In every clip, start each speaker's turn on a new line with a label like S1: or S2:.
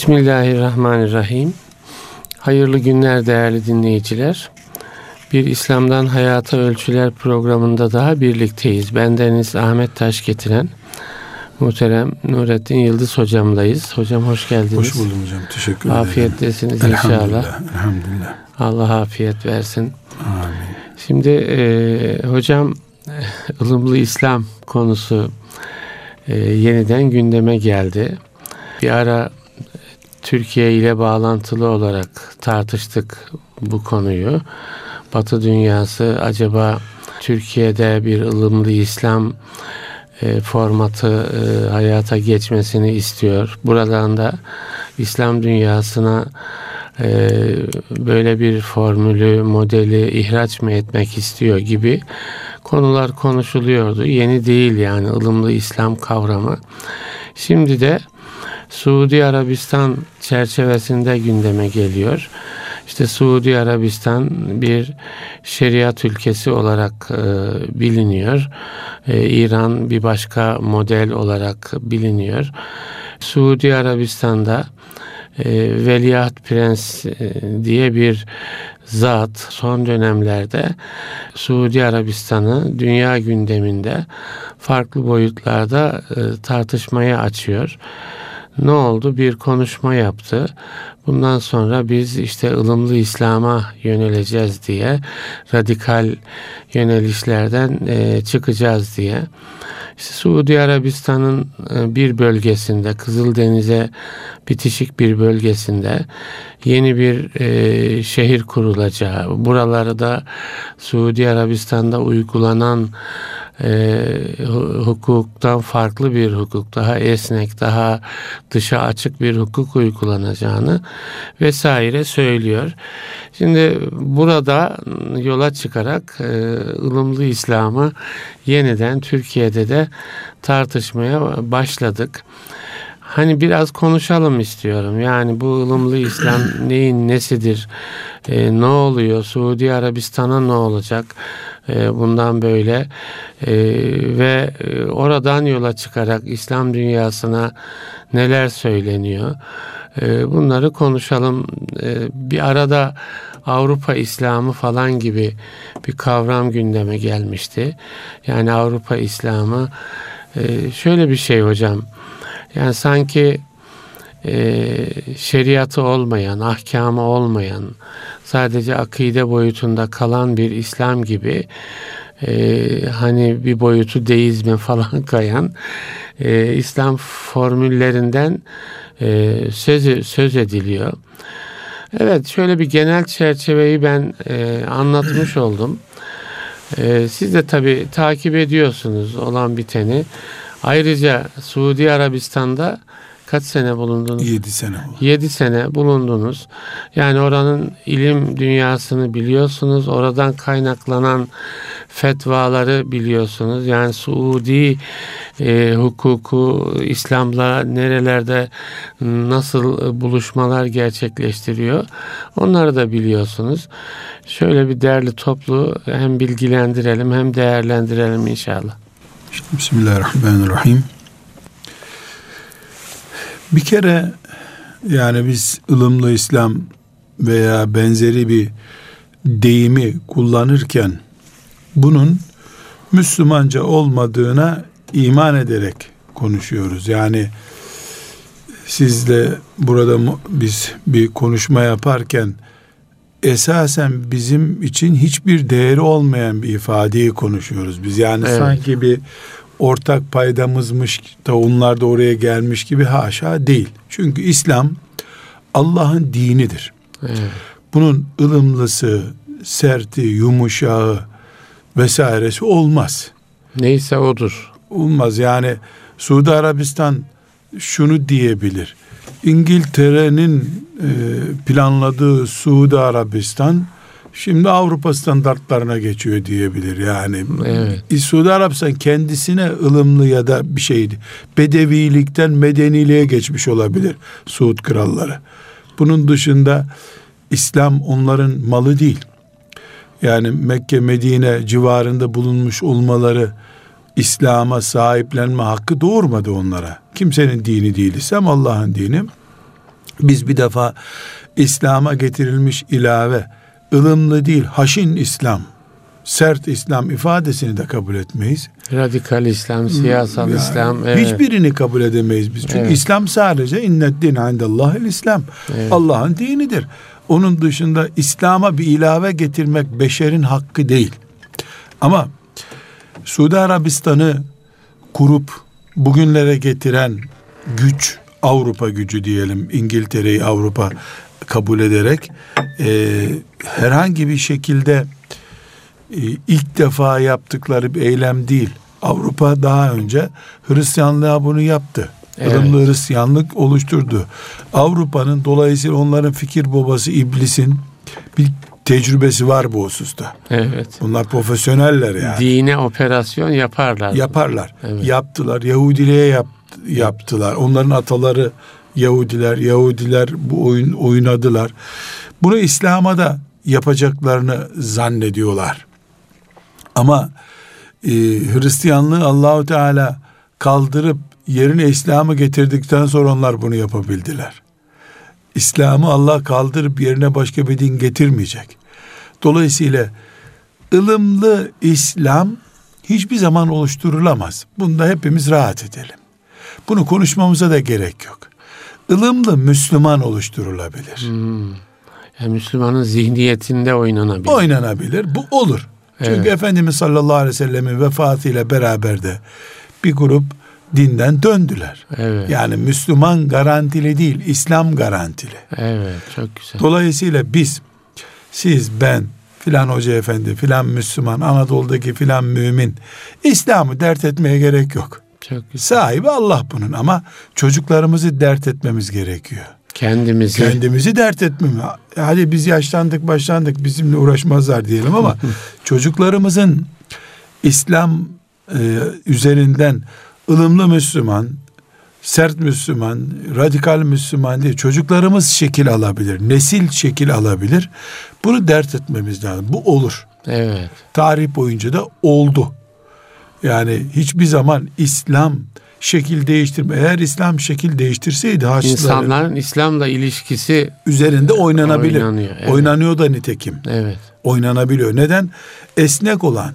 S1: Bismillahirrahmanirrahim. Hayırlı günler değerli dinleyiciler. Bir İslam'dan Hayata Ölçüler programında daha birlikteyiz. Bendeniz Ahmet Taş getiren muhterem Nurettin Yıldız hocamdayız. Hocam hoş geldiniz.
S2: Hoş buldum hocam. Teşekkür ederim.
S1: Afiyettesiniz inşallah.
S2: Elhamdülillah.
S1: Allah afiyet versin.
S2: Amin.
S1: Şimdi e, hocam ılımlı İslam konusu e, yeniden gündeme geldi. Bir ara Türkiye ile bağlantılı olarak tartıştık bu konuyu. Batı dünyası acaba Türkiye'de bir ılımlı İslam e, formatı e, hayata geçmesini istiyor. Buradan da İslam dünyasına e, böyle bir formülü, modeli ihraç mı etmek istiyor gibi konular konuşuluyordu. Yeni değil yani ılımlı İslam kavramı. Şimdi de Suudi Arabistan çerçevesinde gündeme geliyor. İşte Suudi Arabistan bir şeriat ülkesi olarak e, biliniyor. E, İran bir başka model olarak biliniyor. Suudi Arabistan'da e, Veliaht Prens e, diye bir zat son dönemlerde Suudi Arabistan'ı dünya gündeminde farklı boyutlarda e, tartışmaya açıyor ne oldu? Bir konuşma yaptı. Bundan sonra biz işte ılımlı İslam'a yöneleceğiz diye radikal yönelişlerden e, çıkacağız diye. İşte Suudi Arabistan'ın e, bir bölgesinde Kızıldeniz'e bitişik bir bölgesinde yeni bir e, şehir kurulacağı, buraları da Suudi Arabistan'da uygulanan e, hukuktan farklı bir hukuk, daha esnek, daha dışa açık bir hukuk uygulanacağını vesaire söylüyor. Şimdi burada yola çıkarak e, ılımlı İslam'ı yeniden Türkiye'de de tartışmaya başladık. Hani biraz konuşalım istiyorum. Yani bu ılımlı İslam neyin nesidir? E, ne oluyor? Suudi Arabistan'a ne olacak? E, bundan böyle e, ve e, oradan yola çıkarak İslam dünyasına neler söyleniyor? E, bunları konuşalım. Bir arada Avrupa İslamı falan gibi bir kavram gündeme gelmişti. Yani Avrupa İslamı e, şöyle bir şey hocam. Yani sanki e, şeriatı olmayan, ahkamı olmayan, sadece akide boyutunda kalan bir İslam gibi e, hani bir boyutu deizme falan kayan e, İslam formüllerinden e, söz, söz ediliyor. Evet şöyle bir genel çerçeveyi ben e, anlatmış oldum. E, siz de tabi takip ediyorsunuz olan biteni. Ayrıca Suudi Arabistan'da kaç sene bulundunuz?
S2: Yedi sene oldu.
S1: Yedi sene bulundunuz. Yani oranın ilim dünyasını biliyorsunuz. Oradan kaynaklanan fetvaları biliyorsunuz. Yani Suudi e, hukuku İslam'la nerelerde nasıl buluşmalar gerçekleştiriyor. Onları da biliyorsunuz. Şöyle bir değerli toplu hem bilgilendirelim hem değerlendirelim inşallah.
S2: Bismillahirrahmanirrahim. Bir kere yani biz ılımlı İslam veya benzeri bir deyimi kullanırken bunun Müslümanca olmadığına iman ederek konuşuyoruz. Yani sizle burada biz bir konuşma yaparken esasen bizim için hiçbir değeri olmayan bir ifadeyi konuşuyoruz biz. Yani evet. sanki bir ortak paydamızmış da onlar da oraya gelmiş gibi haşa değil. Çünkü İslam Allah'ın dinidir. Evet. Bunun ılımlısı, serti, yumuşağı vesairesi olmaz.
S1: Neyse odur.
S2: Olmaz yani Suudi Arabistan şunu diyebilir. İngiltere'nin e, planladığı Suudi Arabistan şimdi Avrupa standartlarına geçiyor diyebilir yani. Evet. Suudi Arabistan kendisine ılımlı ya da bir şeydi. Bedevilikten medeniliğe geçmiş olabilir Suud kralları. Bunun dışında İslam onların malı değil. Yani Mekke, Medine civarında bulunmuş olmaları İslam'a sahiplenme hakkı doğurmadı onlara. Kimsenin dini değil İslam Allah'ın dini. Biz bir defa İslam'a getirilmiş ilave ılımlı değil haşin İslam, sert İslam ifadesini de kabul etmeyiz.
S1: Radikal İslam, siyasal yani, İslam.
S2: Evet. Hiçbirini kabul edemeyiz biz. Çünkü evet. İslam sadece innet din indallahil İslam. Evet. Allah'ın dinidir. Onun dışında İslam'a bir ilave getirmek beşerin hakkı değil. Ama Suudi Arabistan'ı kurup bugünlere getiren güç Avrupa gücü diyelim İngiltere'yi Avrupa kabul ederek e, herhangi bir şekilde e, ilk defa yaptıkları bir eylem değil. Avrupa daha önce Hristiyanlığa bunu yaptı. Evet. Ilımlı Hristiyanlık oluşturdu. Avrupa'nın dolayısıyla onların fikir babası iblisin bir tecrübesi var bu hususta.
S1: Evet.
S2: Bunlar profesyoneller yani.
S1: Dine operasyon yaparlar.
S2: Yaparlar. Evet. Yaptılar. Yahudiliğe yap, yaptılar. Onların ataları Yahudiler, Yahudiler bu oyun oynadılar. Bunu İslam'a da yapacaklarını zannediyorlar. Ama e, Hristiyanlığı Allahu Teala kaldırıp yerine İslam'ı getirdikten sonra onlar bunu yapabildiler. İslam'ı Allah kaldırıp yerine başka bir din getirmeyecek. Dolayısıyla ılımlı İslam hiçbir zaman oluşturulamaz. Bunda hepimiz rahat edelim. Bunu konuşmamıza da gerek yok. Ilımlı Müslüman oluşturulabilir. Hmm.
S1: Yani Müslümanın zihniyetinde oynanabilir.
S2: Oynanabilir. Bu olur. Çünkü evet. Efendimiz sallallahu aleyhi ve sellemin vefatıyla beraber de bir grup dinden döndüler. Evet. Yani Müslüman garantili değil, İslam garantili.
S1: Evet, çok güzel.
S2: Dolayısıyla biz, siz, ben, filan hoca efendi, filan Müslüman, Anadolu'daki filan mümin, İslam'ı dert etmeye gerek yok. Çok güzel. Sahibi Allah bunun ama çocuklarımızı dert etmemiz gerekiyor.
S1: Kendimizi.
S2: Kendimizi dert etmem. Hadi biz yaşlandık başlandık bizimle uğraşmazlar diyelim ama çocuklarımızın İslam e, üzerinden ılımlı Müslüman, sert Müslüman, radikal Müslüman diye çocuklarımız şekil alabilir. Nesil şekil alabilir. Bunu dert etmemiz lazım. Bu olur.
S1: Evet.
S2: Tarih boyunca da oldu. Yani hiçbir zaman İslam şekil değiştirme. Eğer İslam şekil değiştirseydi
S1: Haçlıların insanların İslam'la ilişkisi
S2: üzerinde oynanabilir. Oynanıyor, evet. Oynanıyor da nitekim.
S1: Evet.
S2: Oynanabiliyor. Neden? Esnek olan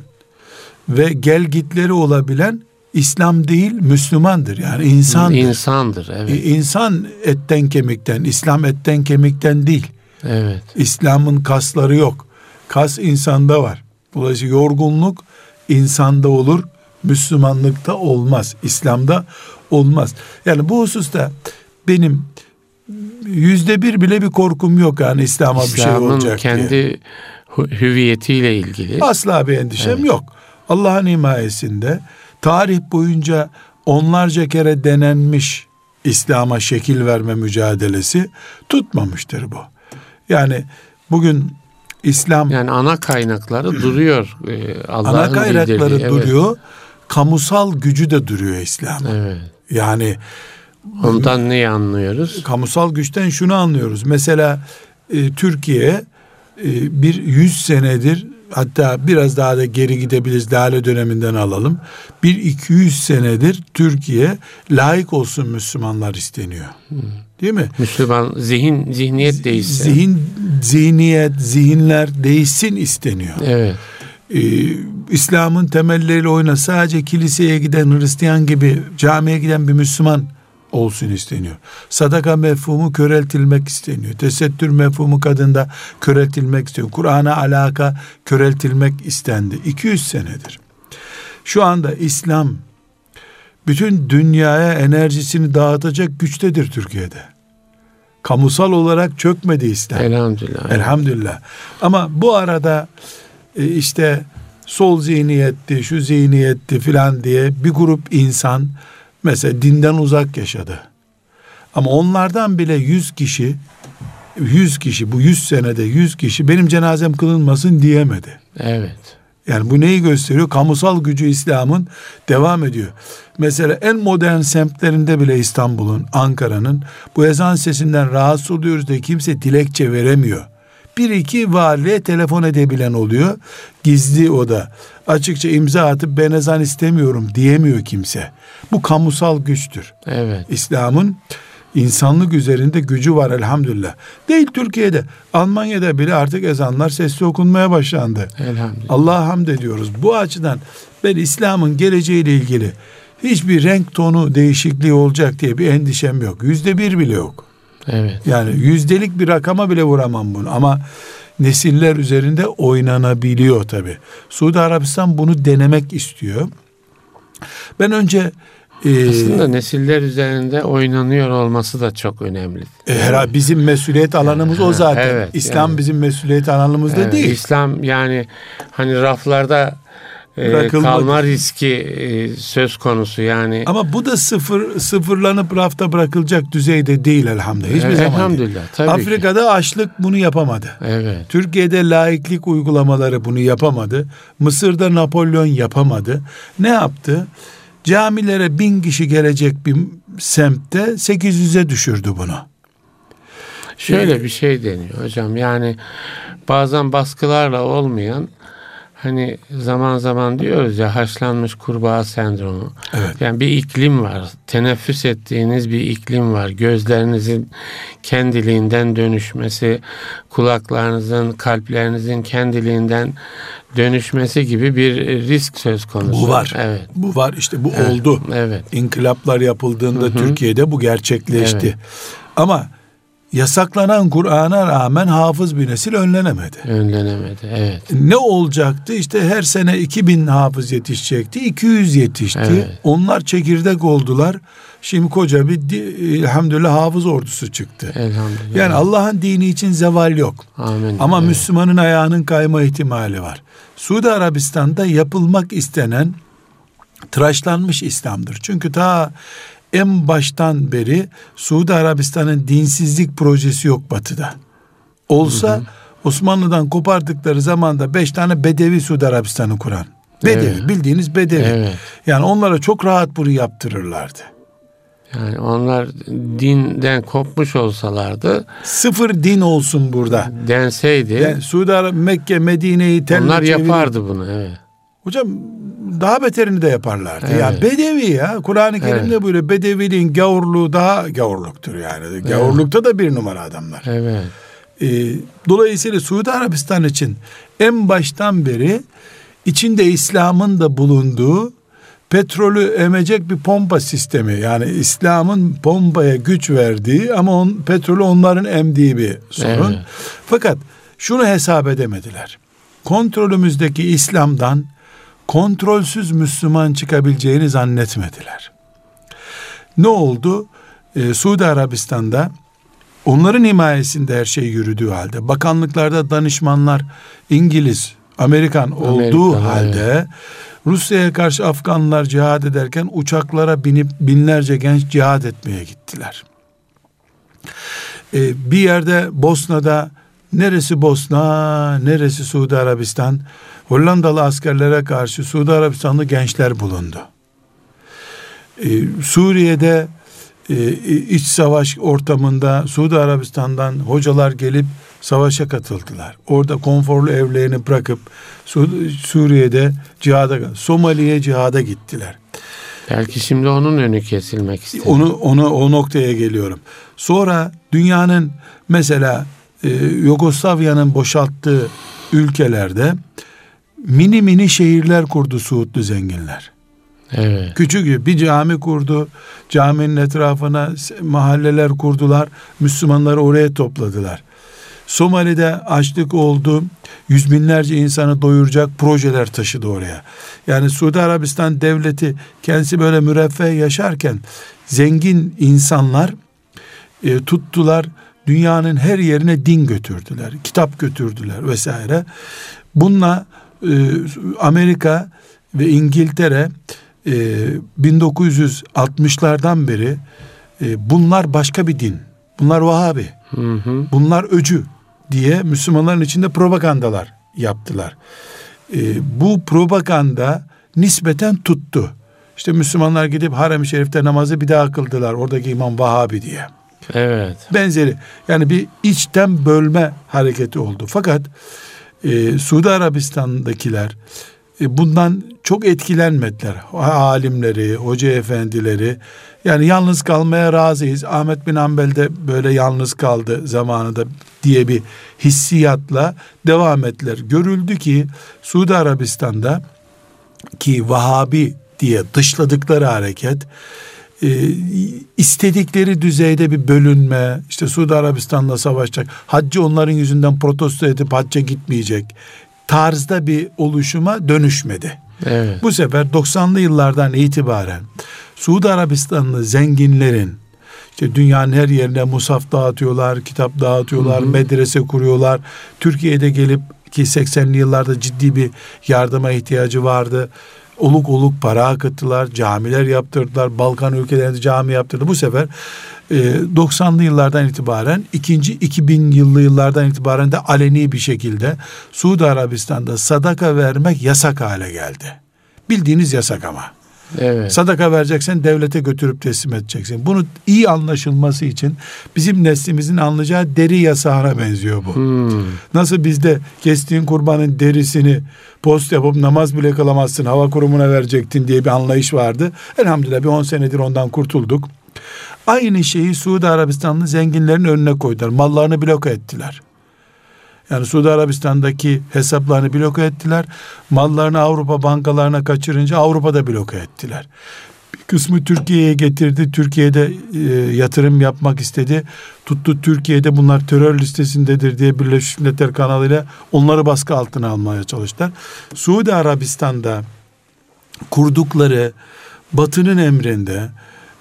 S2: ve gel gitleri olabilen İslam değil Müslümandır. Yani insandır.
S1: İnsandır. Evet.
S2: İnsan etten kemikten, İslam etten kemikten değil.
S1: Evet.
S2: İslam'ın kasları yok. Kas insanda var. Dolayısıyla yorgunluk insanda olur, Müslümanlıkta olmaz, İslam'da olmaz. Yani bu hususta benim yüzde bir bile bir korkum yok yani İslam'a bir şey olacak
S1: kendi
S2: diye.
S1: hüviyetiyle ilgili.
S2: Asla bir endişem evet. yok. Allah'ın himayesinde tarih boyunca onlarca kere denenmiş İslam'a şekil verme mücadelesi tutmamıştır bu. Yani bugün İslam
S1: yani ana kaynakları duruyor.
S2: Ee, ana kaynakları duruyor. Evet. Kamusal gücü de duruyor İslam.
S1: Evet.
S2: Yani
S1: ondan neyi anlıyoruz?
S2: Kamusal güçten şunu anlıyoruz. Mesela e, Türkiye e, bir yüz senedir hatta biraz daha da geri gidebiliriz Lale döneminden alalım. Bir iki yüz senedir Türkiye layık olsun Müslümanlar isteniyor. Değil mi?
S1: Müslüman zihin zihniyet değişsin.
S2: Zihin zihniyet zihinler değişsin isteniyor.
S1: Evet.
S2: Ee, İslam'ın temelleriyle oyna sadece kiliseye giden Hristiyan gibi camiye giden bir Müslüman olsun isteniyor. Sadaka mefhumu köreltilmek isteniyor. Tesettür mefhumu kadında köreltilmek istiyor. Kur'an'a alaka köreltilmek istendi. 200 senedir. Şu anda İslam bütün dünyaya enerjisini dağıtacak güçtedir Türkiye'de. Kamusal olarak çökmedi İslam.
S1: Elhamdülillah.
S2: Elhamdülillah. Ama bu arada e, işte sol zihniyetti, şu zihniyetti filan diye bir grup insan mesela dinden uzak yaşadı. Ama onlardan bile yüz kişi, yüz kişi bu yüz senede yüz kişi benim cenazem kılınmasın diyemedi.
S1: Evet.
S2: Yani bu neyi gösteriyor? Kamusal gücü İslam'ın devam ediyor. Mesela en modern semtlerinde bile İstanbul'un, Ankara'nın bu ezan sesinden rahatsız oluyoruz diye kimse dilekçe veremiyor. Bir iki valiliğe telefon edebilen oluyor. Gizli o da. Açıkça imza atıp ben ezan istemiyorum diyemiyor kimse. Bu kamusal güçtür.
S1: Evet.
S2: İslam'ın insanlık üzerinde gücü var elhamdülillah. Değil Türkiye'de. Almanya'da bile artık ezanlar sesli okunmaya başlandı. Elhamdülillah. Allah'a hamd ediyoruz. Bu açıdan ben İslam'ın geleceğiyle ilgili hiçbir renk tonu değişikliği olacak diye bir endişem yok. Yüzde bir bile yok. Evet. Yani yüzdelik bir rakama bile vuramam bunu ama nesiller üzerinde oynanabiliyor tabi. Suudi Arabistan bunu denemek istiyor. Ben önce
S1: ee, Aslında nesiller üzerinde oynanıyor olması da çok önemli.
S2: E, herhalde bizim mesuliyet alanımız o zaten. Evet, İslam yani, bizim mesuliyet alanımızda evet, değil.
S1: İslam yani hani raflarda e, kalma riski e, söz konusu yani.
S2: Ama bu da sıfır sıfırlanıp rafta bırakılacak düzeyde değil elhamdülillah. Hiçbir zaman elhamdülillah. Tabii Afrika'da ki. açlık bunu yapamadı. Evet. Türkiye'de laiklik uygulamaları bunu yapamadı. Mısır'da Napolyon yapamadı. Ne yaptı? Camilere bin kişi gelecek bir semtte 800'e düşürdü bunu.
S1: Şöyle bir şey deniyor hocam. Yani bazen baskılarla olmayan hani zaman zaman diyoruz ya haşlanmış kurbağa sendromu. Evet. Yani bir iklim var. Teneffüs ettiğiniz bir iklim var. Gözlerinizin kendiliğinden dönüşmesi, kulaklarınızın, kalplerinizin kendiliğinden dönüşmesi gibi bir risk söz konusu.
S2: Bu var. Evet. Bu var. İşte bu evet. oldu. Evet. İnkılaplar yapıldığında Hı-hı. Türkiye'de bu gerçekleşti. Evet. Ama yasaklanan Kur'an'a rağmen hafız bir nesil önlenemedi.
S1: Önlenemedi evet.
S2: Ne olacaktı? İşte her sene 2000 hafız yetişecekti. 200 yetişti. Evet. Onlar çekirdek oldular. Şimdi koca bir elhamdülillah hafız ordusu çıktı. Elhamdülillah. Yani Allah'ın dini için zeval yok. Amin. Ama evet. Müslümanın ayağının kayma ihtimali var. Suudi Arabistan'da yapılmak istenen tıraşlanmış İslam'dır. Çünkü ta en baştan beri Suudi Arabistan'ın dinsizlik projesi yok batıda. Olsa hı hı. Osmanlı'dan kopardıkları zamanda beş tane Bedevi Suudi Arabistan'ı kuran. Bedevi evet. bildiğiniz Bedevi. Evet. Yani onlara çok rahat bunu yaptırırlardı.
S1: Yani onlar dinden kopmuş olsalardı
S2: sıfır din olsun burada
S1: denseydi. Yani
S2: Suudi Arabistan, Mekke, Medine'yi
S1: Onlar yapardı bunu evet.
S2: Hocam daha beterini de yaparlardı. Evet. Yani bedevi ya. Kur'an-ı Kerim'de evet. böyle bedeviliğin gavurluğu daha gavurluktur yani. Evet. Gavurlukta da bir numara adamlar. Evet. Ee, dolayısıyla Suudi Arabistan için en baştan beri içinde İslam'ın da bulunduğu petrolü emecek bir pompa sistemi yani İslam'ın pompaya güç verdiği ama on, petrolü onların emdiği bir sorun. Evet. Fakat şunu hesap edemediler. Kontrolümüzdeki İslam'dan kontrolsüz Müslüman çıkabileceğini zannetmediler. Ne oldu? Ee, Suudi Arabistan'da onların himayesinde her şey yürüdüğü halde bakanlıklarda danışmanlar İngiliz, Amerikan olduğu Amerika, halde evet. Rusya'ya karşı Afganlar cihad ederken uçaklara binip binlerce genç cihad etmeye gittiler. Ee, bir yerde Bosna'da neresi Bosna, neresi Suudi Arabistan Hollandalı askerlere karşı Suudi Arabistanlı gençler bulundu. Ee, Suriye'de e, iç savaş ortamında Suudi Arabistan'dan hocalar gelip savaşa katıldılar. Orada konforlu evlerini bırakıp Su- Suriye'de cihada, Somali'ye cihada gittiler.
S1: Belki şimdi onun önü kesilmek istiyor.
S2: Onu onu o noktaya geliyorum. Sonra dünyanın mesela e, Yugoslavya'nın boşalttığı ülkelerde mini mini şehirler kurdu Suudlu zenginler. Evet. Küçük bir cami kurdu. Caminin etrafına mahalleler kurdular. Müslümanları oraya topladılar. Somali'de açlık oldu. Yüz binlerce insanı doyuracak projeler taşıdı oraya. Yani Suudi Arabistan devleti kendisi böyle müreffeh yaşarken zengin insanlar e, tuttular dünyanın her yerine din götürdüler. Kitap götürdüler vesaire. Bununla e, Amerika ve İngiltere e, 1960'lardan beri e, bunlar başka bir din. Bunlar Vahabi. Hı hı. Bunlar öcü diye Müslümanların içinde propagandalar yaptılar. E, bu propaganda nispeten tuttu. İşte Müslümanlar gidip harem-i şerifte namazı bir daha kıldılar. Oradaki imam Vahabi diye. Evet. Benzeri. Yani bir içten bölme hareketi oldu. Fakat e, Suudi Arabistan'dakiler e, bundan çok etkilenmediler. Alimleri, hoca efendileri. Yani yalnız kalmaya razıyız. Ahmet bin Hanbel de böyle yalnız kaldı zamanında diye bir hissiyatla devam ettiler. Görüldü ki Suudi Arabistan'da ki Vahabi diye dışladıkları hareket e, istedikleri düzeyde bir bölünme, işte Suudi Arabistan'la savaşacak, haccı onların yüzünden protesto edip hacca gitmeyecek tarzda bir oluşuma dönüşmedi. Evet. Bu sefer 90'lı yıllardan itibaren Suudi Arabistanlı zenginlerin işte dünyanın her yerine musaf dağıtıyorlar, kitap dağıtıyorlar, hı hı. medrese kuruyorlar. Türkiye'de gelip ki 80'li yıllarda ciddi bir yardıma ihtiyacı vardı. Oluk oluk para akıttılar, camiler yaptırdılar, Balkan ülkelerinde cami yaptırdı. Bu sefer 90'lı ee, yıllardan itibaren ikinci 2000 yıllı yıllardan itibaren de aleni bir şekilde Suudi Arabistan'da sadaka vermek yasak hale geldi. Bildiğiniz yasak ama. Evet. Sadaka vereceksen devlete götürüp teslim edeceksin. Bunu iyi anlaşılması için bizim neslimizin anlayacağı deri yasağına benziyor bu. Hmm. Nasıl bizde kestiğin kurbanın derisini post yapıp namaz bile kılamazsın hava kurumuna verecektin diye bir anlayış vardı. Elhamdülillah bir 10 senedir ondan kurtulduk. Aynı şeyi Suudi Arabistanlı zenginlerin önüne koydular. Mallarını bloke ettiler. Yani Suudi Arabistan'daki hesaplarını bloke ettiler. Mallarını Avrupa bankalarına kaçırınca Avrupa'da bloke ettiler. Bir kısmı Türkiye'ye getirdi. Türkiye'de e, yatırım yapmak istedi. Tuttu Türkiye'de bunlar terör listesindedir diye Birleşmiş Milletler kanalıyla onları baskı altına almaya çalıştılar. Suudi Arabistan'da kurdukları Batı'nın emrinde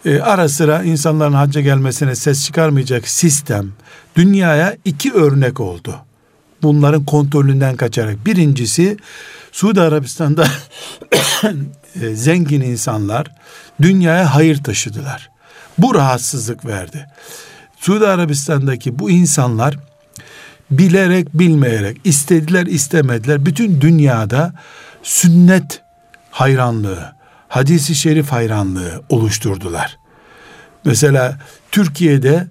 S2: e, ara sıra insanların hacca gelmesine ses çıkarmayacak sistem dünyaya iki örnek oldu. Bunların kontrolünden kaçarak. Birincisi Suudi Arabistan'da e, zengin insanlar dünyaya hayır taşıdılar. Bu rahatsızlık verdi. Suudi Arabistan'daki bu insanlar bilerek bilmeyerek istediler istemediler bütün dünyada sünnet hayranlığı, hadisi şerif hayranlığı oluşturdular. Mesela Türkiye'de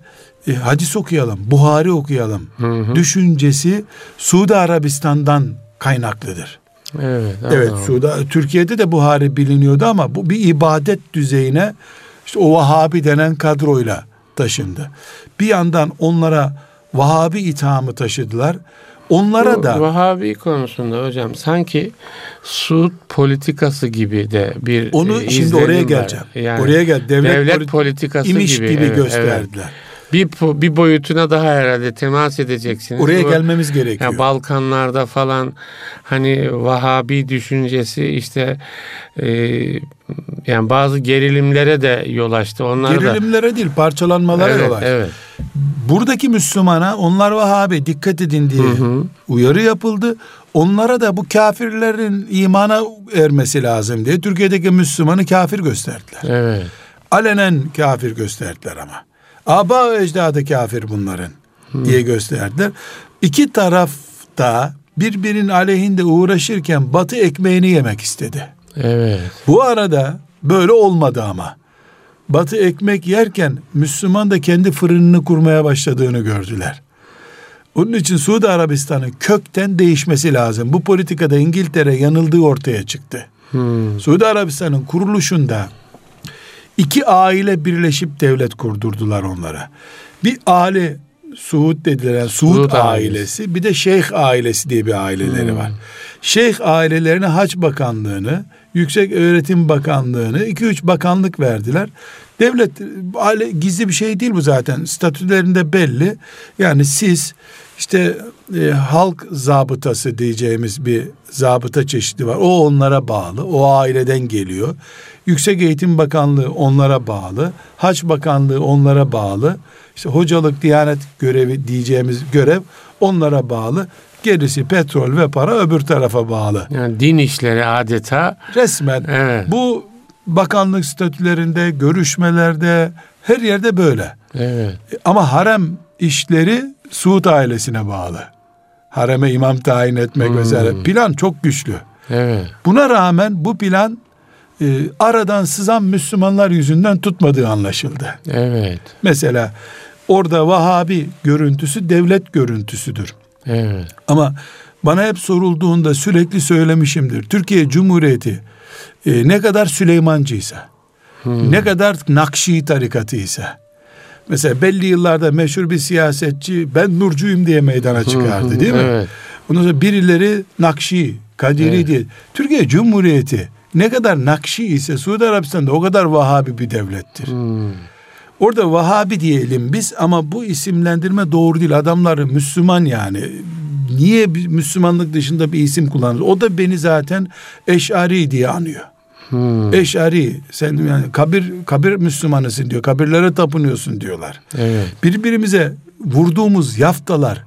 S2: e, hadis okuyalım, Buhari okuyalım hı hı. düşüncesi Suudi Arabistan'dan kaynaklıdır. Evet, evet Suudi Türkiye'de de Buhari biliniyordu ama bu bir ibadet düzeyine işte o Vahabi denen kadroyla taşındı. Bir yandan onlara Vahabi ithamı taşıdılar. Onlara Bu, da
S1: Vahabi konusunda hocam sanki Suud politikası gibi de bir
S2: onu e, şimdi oraya geleceğim. Yani oraya gel
S1: devlet, devlet politikası
S2: imiş
S1: gibi,
S2: gibi evet, gösterdiler. Evet
S1: bir bir boyutuna daha herhalde temas edeceksiniz.
S2: Oraya Bu, gelmemiz gerekiyor.
S1: Yani Balkanlarda falan hani Vahabi düşüncesi işte e, yani bazı gerilimlere de yol açtı. Onlar
S2: gerilimlere
S1: da,
S2: değil parçalanmalara evet, yol açtı. Evet. Buradaki Müslümana onlar Vahabi dikkat edin diye hı hı. uyarı yapıldı. Onlara da bu kafirlerin imana ermesi lazım diye Türkiye'deki Müslümanı kafir gösterdiler. Evet. Alenen kafir gösterdiler ama. Aba ecdadı kafir bunların hmm. diye gösterdiler. İki taraf da birbirinin aleyhinde uğraşırken batı ekmeğini yemek istedi. Evet. Bu arada böyle olmadı ama. Batı ekmek yerken Müslüman da kendi fırınını kurmaya başladığını gördüler. Onun için Suudi Arabistan'ın kökten değişmesi lazım. Bu politikada İngiltere yanıldığı ortaya çıktı. Hmm. Suudi Arabistan'ın kuruluşunda İki aile birleşip devlet kurdurdular onlara. Bir aile Suud dediler. Yani Suud, Suud ailesi. ailesi. Bir de Şeyh ailesi diye bir aileleri hmm. var. Şeyh ailelerine Haç Bakanlığını, Yüksek Öğretim Bakanlığını, iki üç bakanlık verdiler. Devlet aile gizli bir şey değil bu zaten. Statülerinde belli. Yani siz işte e, halk zabıtası diyeceğimiz bir zabıta çeşidi var. O onlara bağlı. O aileden geliyor. Yüksek Eğitim Bakanlığı onlara bağlı. Haç Bakanlığı onlara bağlı. İşte hocalık, diyanet görevi diyeceğimiz görev onlara bağlı. Gerisi petrol ve para öbür tarafa bağlı.
S1: Yani din işleri adeta
S2: resmen evet. bu bakanlık statülerinde, görüşmelerde her yerde böyle. Evet. Ama harem işleri Suud ailesine bağlı. Hareme imam tayin etmek hmm. vesaire. Plan çok güçlü. Evet. Buna rağmen bu plan e, aradan sızan Müslümanlar yüzünden tutmadığı anlaşıldı. Evet. Mesela orada Vahabi görüntüsü devlet görüntüsüdür. Evet. Ama bana hep sorulduğunda sürekli söylemişimdir. Türkiye Cumhuriyeti e, ne kadar Süleymancıysa, hmm. ne kadar Nakşi tarikatıysa, mesela belli yıllarda meşhur bir siyasetçi ben Nurcuyum diye meydana çıkardı değil mi? Evet. Ondan sonra birileri Nakşi, Kadiri evet. diye. Türkiye Cumhuriyeti ne kadar Nakşi ise Suudi Arabistan'da o kadar Vahabi bir devlettir. Hmm. Orada Vahabi diyelim biz ama bu isimlendirme doğru değil. Adamları Müslüman yani. Niye Müslümanlık dışında bir isim kullanır? O da beni zaten Eş'ari diye anıyor. Hmm. Eş'ari sen yani kabir kabir Müslümanısın diyor. Kabirlere tapınıyorsun diyorlar. Evet. Birbirimize vurduğumuz yaftalar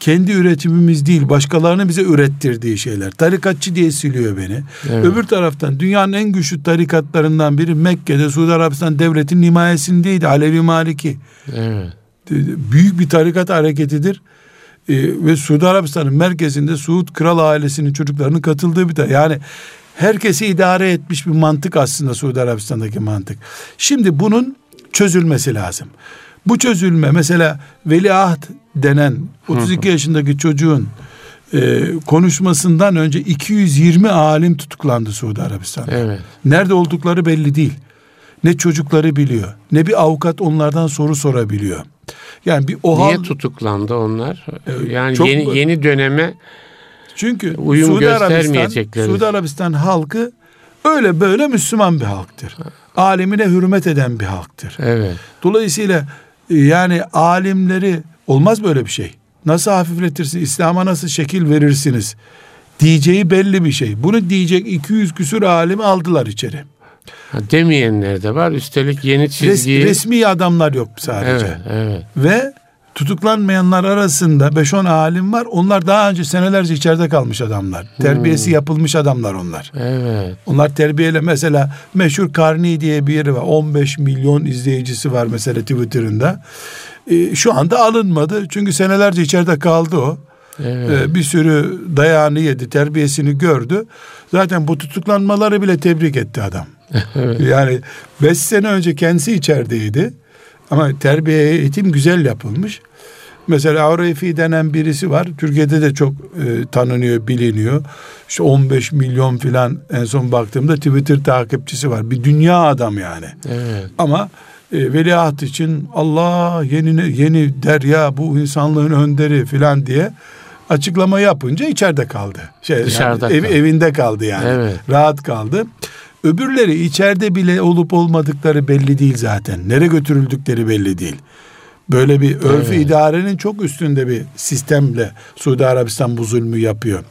S2: kendi üretimimiz değil başkalarının bize ürettirdiği şeyler. Tarikatçı diye siliyor beni. Evet. Öbür taraftan dünyanın en güçlü tarikatlarından biri Mekke'de Suudi Arabistan devletinin himayesindeydi. Alevi Maliki. Evet. Büyük bir tarikat hareketidir. Ee, ve Suudi Arabistan'ın merkezinde Suud kral ailesinin çocuklarının katıldığı bir yani herkesi idare etmiş bir mantık aslında Suudi Arabistan'daki mantık. Şimdi bunun çözülmesi lazım. Bu çözülme mesela veliaht denen 32 yaşındaki çocuğun e, konuşmasından önce 220 alim tutuklandı Suudi Arabistan'da. Evet. Nerede oldukları belli değil. Ne çocukları biliyor, ne bir avukat onlardan soru sorabiliyor.
S1: Yani bir o Niye tutuklandı onlar? E, yani çok, yeni yeni döneme
S2: çünkü uyum Suudi Arabistan, Suudi Arabistan halkı öyle böyle Müslüman bir halktır. Alimine hürmet eden bir halktır. Evet. Dolayısıyla yani alimleri olmaz böyle bir şey. Nasıl hafifletirsin? İslam'a nasıl şekil verirsiniz? Diyeceği belli bir şey. Bunu diyecek 200 küsür alim aldılar içeri.
S1: Ha, demeyenler de var. Üstelik yeni çizgiyi...
S2: Res, resmi adamlar yok sadece. Evet, evet. Ve tutuklanmayanlar arasında 5-10 alim var. Onlar daha önce senelerce içeride kalmış adamlar. Terbiyesi hmm. yapılmış adamlar onlar. Evet. Onlar terbiyeyle mesela meşhur Karni diye bir yeri var. 15 milyon izleyicisi var mesela Twitter'ında. Ee, şu anda alınmadı. Çünkü senelerce içeride kaldı o. Evet. Ee, bir sürü dayağını yedi, terbiyesini gördü. Zaten bu tutuklanmaları bile tebrik etti adam. evet. Yani beş sene önce kendisi içerideydi. Ama terbiye eğitim güzel yapılmış. Mesela Avrefi denen birisi var. Türkiye'de de çok e, tanınıyor, biliniyor. İşte 15 milyon filan en son baktığımda Twitter takipçisi var. Bir dünya adam yani. Evet. Ama e, veliaht için Allah yeni yeni derya bu insanlığın önderi filan diye açıklama yapınca içeride kaldı. Şey, Dışarıda yani, ev, evinde kaldı yani. Evet. Rahat kaldı. Öbürleri içeride bile olup olmadıkları belli değil zaten. Nereye götürüldükleri belli değil. Böyle bir örfü evet. idarenin çok üstünde bir sistemle Suudi Arabistan bu zulmü yapıyor.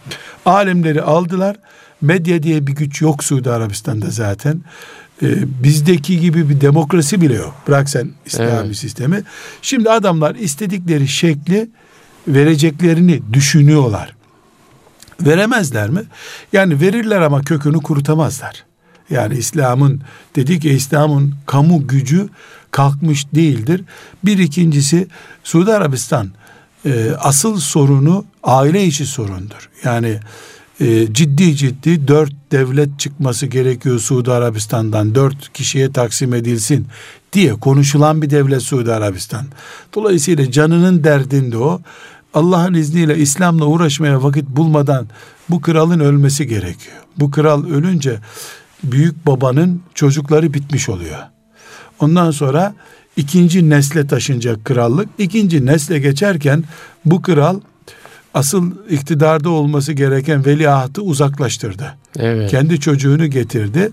S2: Alimleri aldılar. Medya diye bir güç yok Suudi Arabistan'da zaten. Ee, bizdeki gibi bir demokrasi bile yok. Bırak sen İslami evet. sistemi. Şimdi adamlar istedikleri şekli vereceklerini düşünüyorlar. Veremezler mi? Yani verirler ama kökünü kurutamazlar. Yani İslam'ın dedik ki İslam'ın kamu gücü kalkmış değildir. Bir ikincisi Suudi Arabistan e, asıl sorunu aile içi sorundur. Yani e, ciddi ciddi dört devlet çıkması gerekiyor Suudi Arabistan'dan dört kişiye taksim edilsin diye konuşulan bir devlet Suudi Arabistan. Dolayısıyla canının derdinde o. Allah'ın izniyle İslam'la uğraşmaya vakit bulmadan bu kralın ölmesi gerekiyor. Bu kral ölünce büyük babanın çocukları bitmiş oluyor. Ondan sonra ikinci nesle taşınacak krallık. İkinci nesle geçerken bu kral asıl iktidarda olması gereken veliahtı uzaklaştırdı. Evet. Kendi çocuğunu getirdi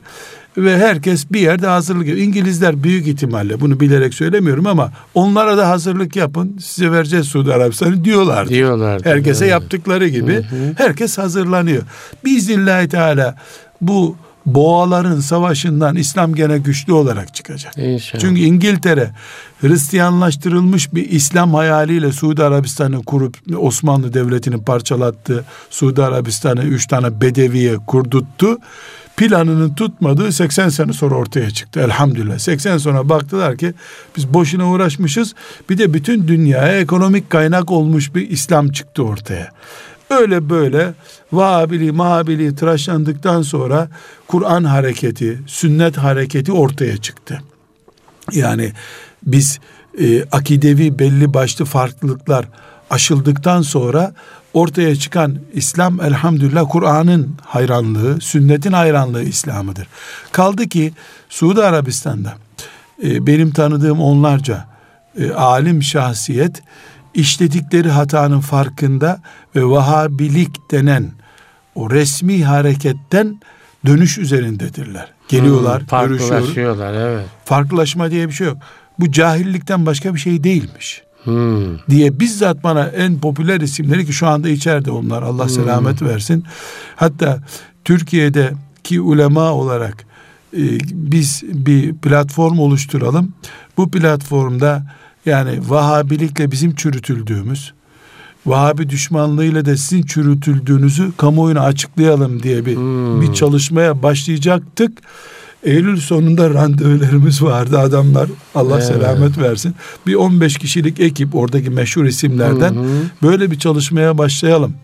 S2: ve herkes bir yerde hazırlık yapıyor. İngilizler büyük ihtimalle bunu bilerek söylemiyorum ama onlara da hazırlık yapın size vereceğiz Suudi Arabistan'ı diyorlardı. Diyorlardı. Herkese evet. yaptıkları gibi hı hı. herkes hazırlanıyor. Biiznillahü Teala bu boğaların savaşından İslam gene güçlü olarak çıkacak. İnşallah. Çünkü İngiltere Hristiyanlaştırılmış bir İslam hayaliyle Suudi Arabistan'ı kurup Osmanlı Devleti'ni parçalattı. Suudi Arabistan'ı üç tane bedeviye kurduttu. Planının tutmadığı 80 sene sonra ortaya çıktı elhamdülillah. 80 sonra baktılar ki biz boşuna uğraşmışız. Bir de bütün dünyaya ekonomik kaynak olmuş bir İslam çıktı ortaya. Öyle böyle Vahabiliği, Mahabili tıraşlandıktan sonra Kur'an hareketi, sünnet hareketi ortaya çıktı. Yani biz e, akidevi belli başlı farklılıklar aşıldıktan sonra ortaya çıkan İslam elhamdülillah Kur'an'ın hayranlığı, sünnetin hayranlığı İslam'ıdır. Kaldı ki Suudi Arabistan'da e, benim tanıdığım onlarca e, alim şahsiyet işledikleri hatanın farkında ve Vahabilik denen o resmi hareketten dönüş üzerindedirler. Geliyorlar,
S1: hmm, görüşüyorlar. Evet.
S2: Farklılaşma diye bir şey yok. Bu cahillikten başka bir şey değilmiş. Hmm. diye bizzat bana en popüler isimleri ki şu anda içeride onlar Allah hmm. selamet versin. Hatta Türkiye'deki ulema olarak e, biz bir platform oluşturalım. Bu platformda yani Vahabilikle bizim çürütüldüğümüz Vahabi düşmanlığıyla da sizin çürütüldüğünüzü kamuoyuna açıklayalım diye bir hmm. bir çalışmaya başlayacaktık. Eylül sonunda randevularımız vardı adamlar Allah evet. selamet versin. Bir 15 kişilik ekip oradaki meşhur isimlerden hı böyle bir çalışmaya başlayalım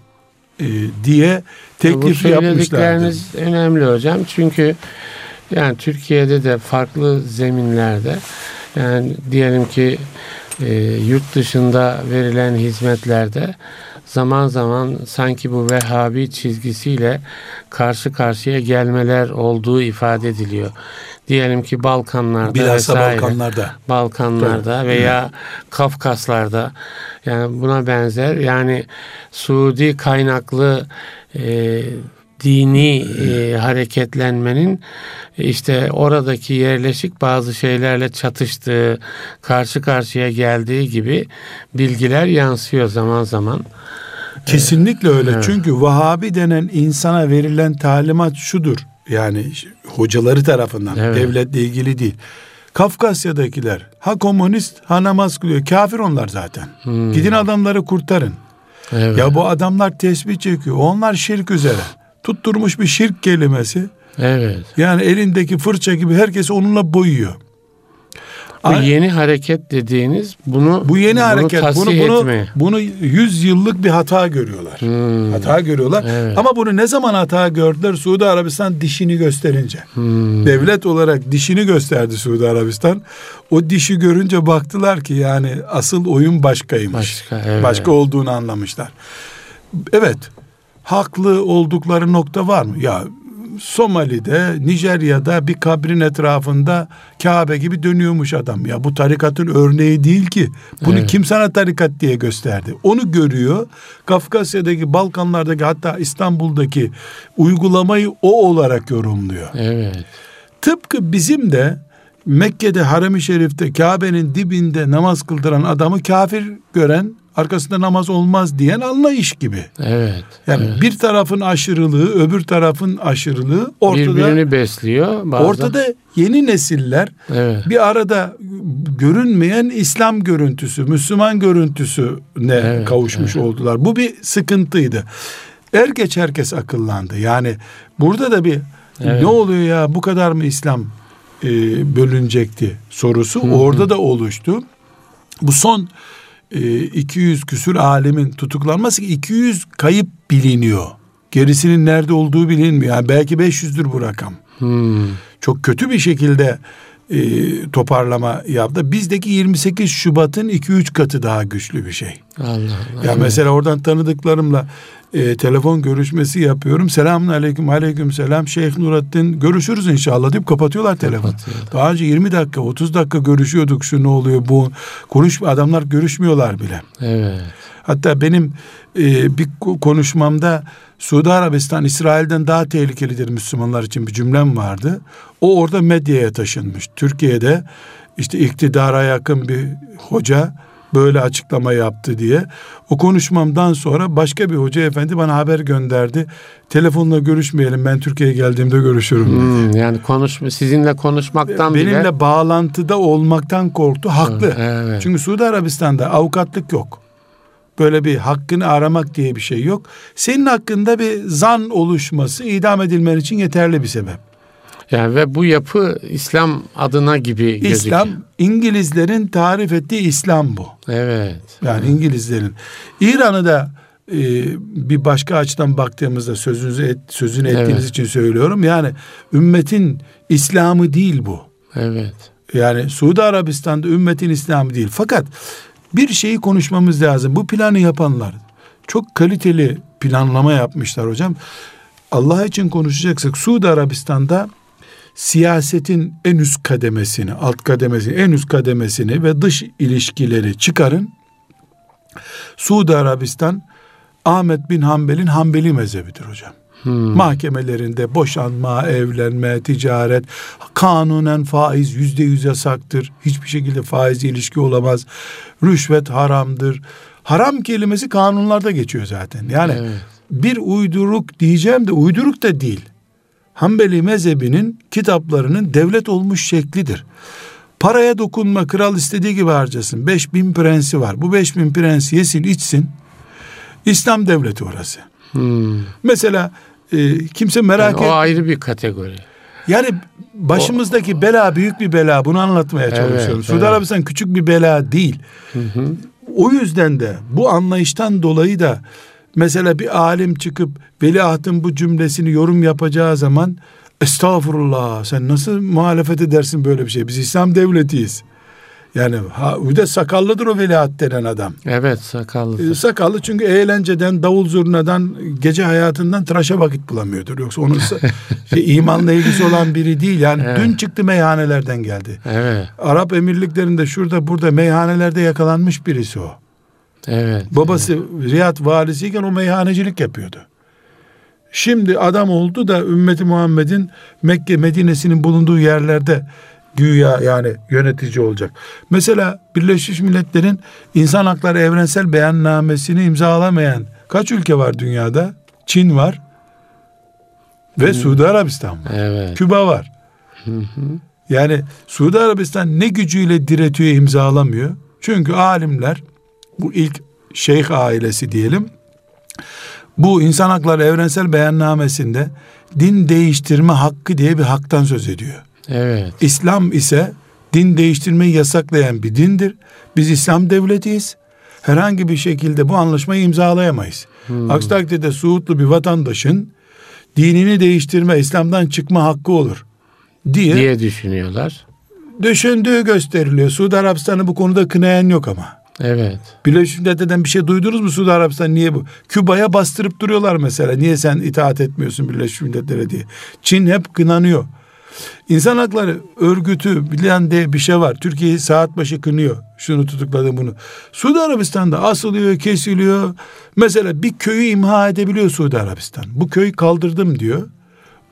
S2: e, diye teklif Bu yapmışlardı.
S1: önemli hocam çünkü yani Türkiye'de de farklı zeminlerde yani diyelim ki e, yurt dışında verilen hizmetlerde zaman zaman sanki bu Vehhabi çizgisiyle karşı karşıya gelmeler olduğu ifade ediliyor. Diyelim ki Balkanlarda
S2: Bilhassa vesaire, Balkanlarda.
S1: Balkanlarda Tabii. veya evet. Kafkaslarda yani buna benzer yani Suudi kaynaklı e, dini e, hareketlenmenin işte oradaki yerleşik bazı şeylerle çatıştığı, karşı karşıya geldiği gibi bilgiler yansıyor zaman zaman.
S2: Kesinlikle öyle. Evet. Çünkü Vahabi denen insana verilen talimat şudur. Yani hocaları tarafından evet. devletle ilgili değil. Kafkasya'dakiler ha komünist ha namaz kılıyor. Kafir onlar zaten. Hmm. Gidin adamları kurtarın. Evet. Ya bu adamlar tesbih çekiyor. Onlar şirk üzere. Tutturmuş bir şirk kelimesi. Evet. Yani elindeki fırça gibi herkes onunla boyuyor.
S1: Bu yeni hareket dediğiniz bunu
S2: bu yeni bunu hareket bunu bunu etmeye. bunu 100 yıllık bir hata görüyorlar. Hmm. Hata görüyorlar. Evet. Ama bunu ne zaman hata gördüler? Suudi Arabistan dişini gösterince. Hmm. Devlet olarak dişini gösterdi Suudi Arabistan. O dişi görünce baktılar ki yani asıl oyun başkaymış. Başka, evet. Başka olduğunu anlamışlar. Evet. Haklı oldukları nokta var mı? Ya Somali'de, Nijerya'da bir kabrin etrafında Kabe gibi dönüyormuş adam. Ya bu tarikatın örneği değil ki. Bunu evet. kim sana tarikat diye gösterdi? Onu görüyor. Kafkasya'daki, Balkanlardaki hatta İstanbul'daki uygulamayı o olarak yorumluyor. Evet. Tıpkı bizim de Mekke'de Harem-i Şerif'te Kabe'nin dibinde namaz kıldıran adamı kafir gören arkasında namaz olmaz diyen anlayış gibi. Evet. Yani evet. bir tarafın aşırılığı, öbür tarafın aşırılığı ortada
S1: birbirini besliyor bazen.
S2: Ortada yeni nesiller evet. bir arada görünmeyen İslam görüntüsü, Müslüman görüntüsü ne evet, kavuşmuş evet. oldular. Bu bir sıkıntıydı. Er geç herkes akıllandı. Yani burada da bir evet. ne oluyor ya bu kadar mı İslam e, bölünecekti sorusu Hı-hı. orada da oluştu. Bu son 200 e, küsür alemin tutuklanması 200 kayıp biliniyor. Gerisinin nerede olduğu bilinmiyor. Yani belki 500'dür bu rakam. Hmm. Çok kötü bir şekilde e, toparlama yaptı. Bizdeki 28 Şubat'ın 2-3 katı daha güçlü bir şey. Allah Allah. Ya mesela oradan tanıdıklarımla e, telefon görüşmesi yapıyorum. Selamun aleyküm aleyküm selam Şeyh Nurattin görüşürüz inşallah deyip kapatıyorlar telefonu. Daha önce 20 dakika 30 dakika görüşüyorduk şu ne oluyor bu konuş adamlar görüşmüyorlar bile. Evet. Hatta benim e, bir konuşmamda Suudi Arabistan İsrail'den daha tehlikelidir Müslümanlar için bir cümlem vardı. O orada medyaya taşınmış. Türkiye'de işte iktidara yakın bir hoca böyle açıklama yaptı diye. O konuşmamdan sonra başka bir hoca efendi bana haber gönderdi. Telefonla görüşmeyelim ben Türkiye'ye geldiğimde görüşürüm
S1: hmm, Yani konuşma sizinle konuşmaktan
S2: Benimle bile... bağlantıda olmaktan korktu. Haklı. Evet. Çünkü Suudi Arabistan'da avukatlık yok. Böyle bir hakkını aramak diye bir şey yok. Senin hakkında bir zan oluşması idam edilmen için yeterli bir sebep.
S1: Yani ve bu yapı İslam adına gibi gözüküyor.
S2: İslam İngilizlerin tarif ettiği İslam bu. Evet. Yani evet. İngilizlerin. İran'ı da e, bir başka açıdan baktığımızda sözünüzü et, sözünü ettiğiniz evet. için söylüyorum. Yani ümmetin İslam'ı değil bu. Evet. Yani Suudi Arabistan'da ümmetin İslam'ı değil. Fakat bir şeyi konuşmamız lazım. Bu planı yapanlar çok kaliteli planlama yapmışlar hocam. Allah için konuşacaksak Suudi Arabistan'da siyasetin en üst kademesini, alt kademesini, en üst kademesini ve dış ilişkileri çıkarın. Suudi Arabistan Ahmet bin Hanbel'in Hanbeli mezhebidir hocam. Hmm. Mahkemelerinde boşanma, evlenme, ticaret, kanunen faiz yüzde yüz yasaktır. Hiçbir şekilde faiz ilişki olamaz. Rüşvet haramdır. Haram kelimesi kanunlarda geçiyor zaten. Yani evet. bir uyduruk diyeceğim de uyduruk da değil. Hanbeli mezhebinin kitaplarının devlet olmuş şeklidir. Paraya dokunma kral istediği gibi harcasın. Beş bin prensi var. Bu beş bin prensi yesin içsin. İslam devleti orası. Hmm. Mesela e, kimse merak yani
S1: et. O ayrı bir kategori.
S2: Yani başımızdaki o, bela büyük bir bela. Bunu anlatmaya çalışıyorum. Evet, Suudi evet. Arabistan küçük bir bela değil. Hı hı. O yüzden de bu anlayıştan dolayı da mesela bir alim çıkıp veliahtın bu cümlesini yorum yapacağı zaman estağfurullah sen nasıl muhalefet edersin böyle bir şey? Biz İslam devletiyiz. Yani ha, bir de sakallıdır o veliaht denen adam.
S1: Evet sakallı.
S2: E, sakallı çünkü eğlenceden, davul zurnadan, gece hayatından tıraşa vakit bulamıyordur. Yoksa onun şey, imanla ilgisi olan biri değil. Yani evet. dün çıktı meyhanelerden geldi. Evet. Arap emirliklerinde şurada burada meyhanelerde yakalanmış birisi o. Evet. Babası evet. Riyad valisiyken o meyhanecilik yapıyordu. Şimdi adam oldu da ümmeti Muhammed'in Mekke Medine'sinin bulunduğu yerlerde güya yani yönetici olacak. Mesela Birleşmiş Milletler'in İnsan Hakları Evrensel Beyannamesini imzalamayan kaç ülke var dünyada? Çin var ve hmm. Suudi Arabistan var. Evet. Küba var. Yani Suudi Arabistan ne gücüyle diretiyor imzalamıyor? Çünkü alimler bu ilk şeyh ailesi diyelim bu insan hakları evrensel beyannamesinde din değiştirme hakkı diye bir haktan söz ediyor. Evet. İslam ise din değiştirmeyi yasaklayan bir dindir. Biz İslam devletiyiz. Herhangi bir şekilde bu anlaşmayı imzalayamayız. Hmm. Aksi takdirde Suudlu bir vatandaşın dinini değiştirme, İslam'dan çıkma hakkı olur diye,
S1: diye düşünüyorlar.
S2: Düşündüğü gösteriliyor. Suudi Arabistan'ı bu konuda kınayan yok ama. Evet. Birleşmiş Milletler'den bir şey duydunuz mu Suudi Arabistan niye bu? Küba'ya bastırıp duruyorlar mesela. Niye sen itaat etmiyorsun Birleşmiş Milletler'e diye. Çin hep kınanıyor. İnsan hakları örgütü bilen de bir şey var. Türkiye saat başı kınıyor. Şunu tutukladı bunu. Suudi Arabistan'da asılıyor, kesiliyor. Mesela bir köyü imha edebiliyor Suudi Arabistan. Bu köyü kaldırdım diyor.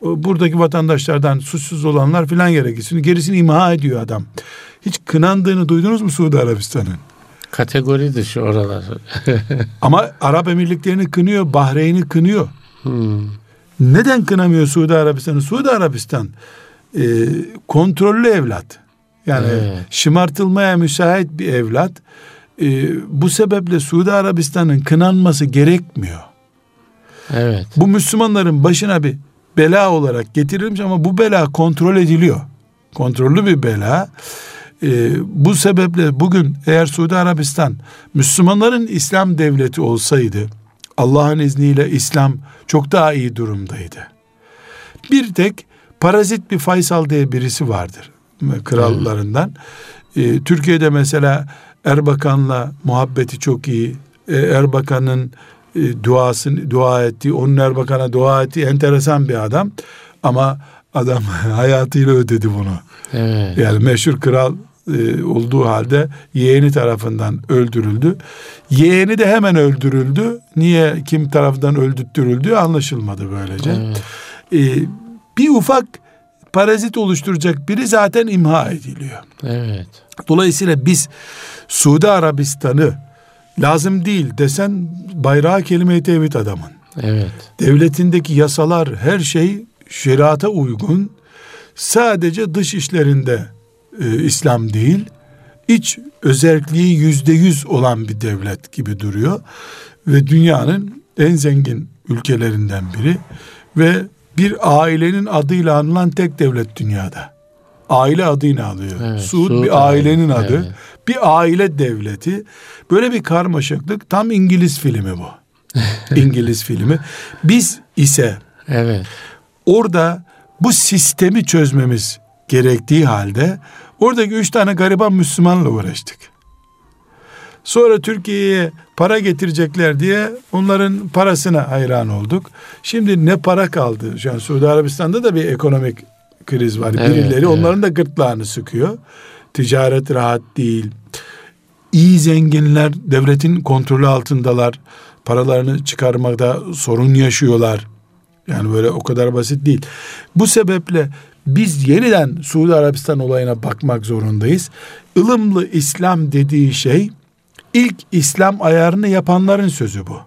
S2: Buradaki vatandaşlardan suçsuz olanlar filan yere gitsin. Gerisini imha ediyor adam. Hiç kınandığını duydunuz mu Suudi Arabistan'ın?
S1: Kategori dışı oralar.
S2: Ama Arap Emirlikleri'ni kınıyor, Bahreyn'i kınıyor. Hmm. Neden kınamıyor Suudi Arabistan'ı? Suudi Arabistan e, kontrollü evlat. Yani evet. şımartılmaya müsait bir evlat. E, bu sebeple Suudi Arabistan'ın kınanması gerekmiyor. Evet. Bu Müslümanların başına bir bela olarak getirilmiş ama bu bela kontrol ediliyor. Kontrollü bir bela. Ee, bu sebeple bugün eğer Suudi Arabistan Müslümanların İslam devleti olsaydı Allah'ın izniyle İslam çok daha iyi durumdaydı. Bir tek parazit bir Faysal diye birisi vardır krallarından. Ee, Türkiye'de mesela Erbakan'la muhabbeti çok iyi. Ee, Erbakan'ın e, duasını dua ettiği, onun Erbakan'a dua ettiği enteresan bir adam. Ama adam hayatıyla ödedi bunu. Evet. Yani meşhur kral e, olduğu halde yeğeni tarafından öldürüldü. Yeğeni de hemen öldürüldü. Niye kim tarafından öldürtürüldü anlaşılmadı böylece. Evet. E, bir ufak parazit oluşturacak biri zaten imha ediliyor. Evet. Dolayısıyla biz Suudi Arabistan'ı lazım değil desen bayrağı kelime-i tevhid adamın. Evet. Devletindeki yasalar her şey şeriata uygun. Sadece dış işlerinde e, İslam değil, iç özelliği yüzde yüz olan bir devlet gibi duruyor. Ve dünyanın en zengin ülkelerinden biri ve bir ailenin adıyla anılan tek devlet dünyada. Aile adını alıyor. Evet, Suud, Suud bir ailenin aile. adı. Evet. Bir aile devleti. Böyle bir karmaşıklık tam İngiliz filmi bu. İngiliz filmi. Biz ise evet. orada bu sistemi çözmemiz gerektiği halde Oradaki üç tane gariban Müslümanla uğraştık. Sonra Türkiye'ye para getirecekler diye onların parasına hayran olduk. Şimdi ne para kaldı? Şu an Suudi Arabistan'da da bir ekonomik kriz var. Evet, Birileri evet. onların da gırtlağını sıkıyor. Ticaret rahat değil. İyi zenginler devletin kontrolü altındalar. Paralarını çıkarmakta sorun yaşıyorlar. Yani böyle o kadar basit değil. Bu sebeple biz yeniden Suudi Arabistan olayına bakmak zorundayız. Ilımlı İslam dediği şey ilk İslam ayarını yapanların sözü bu.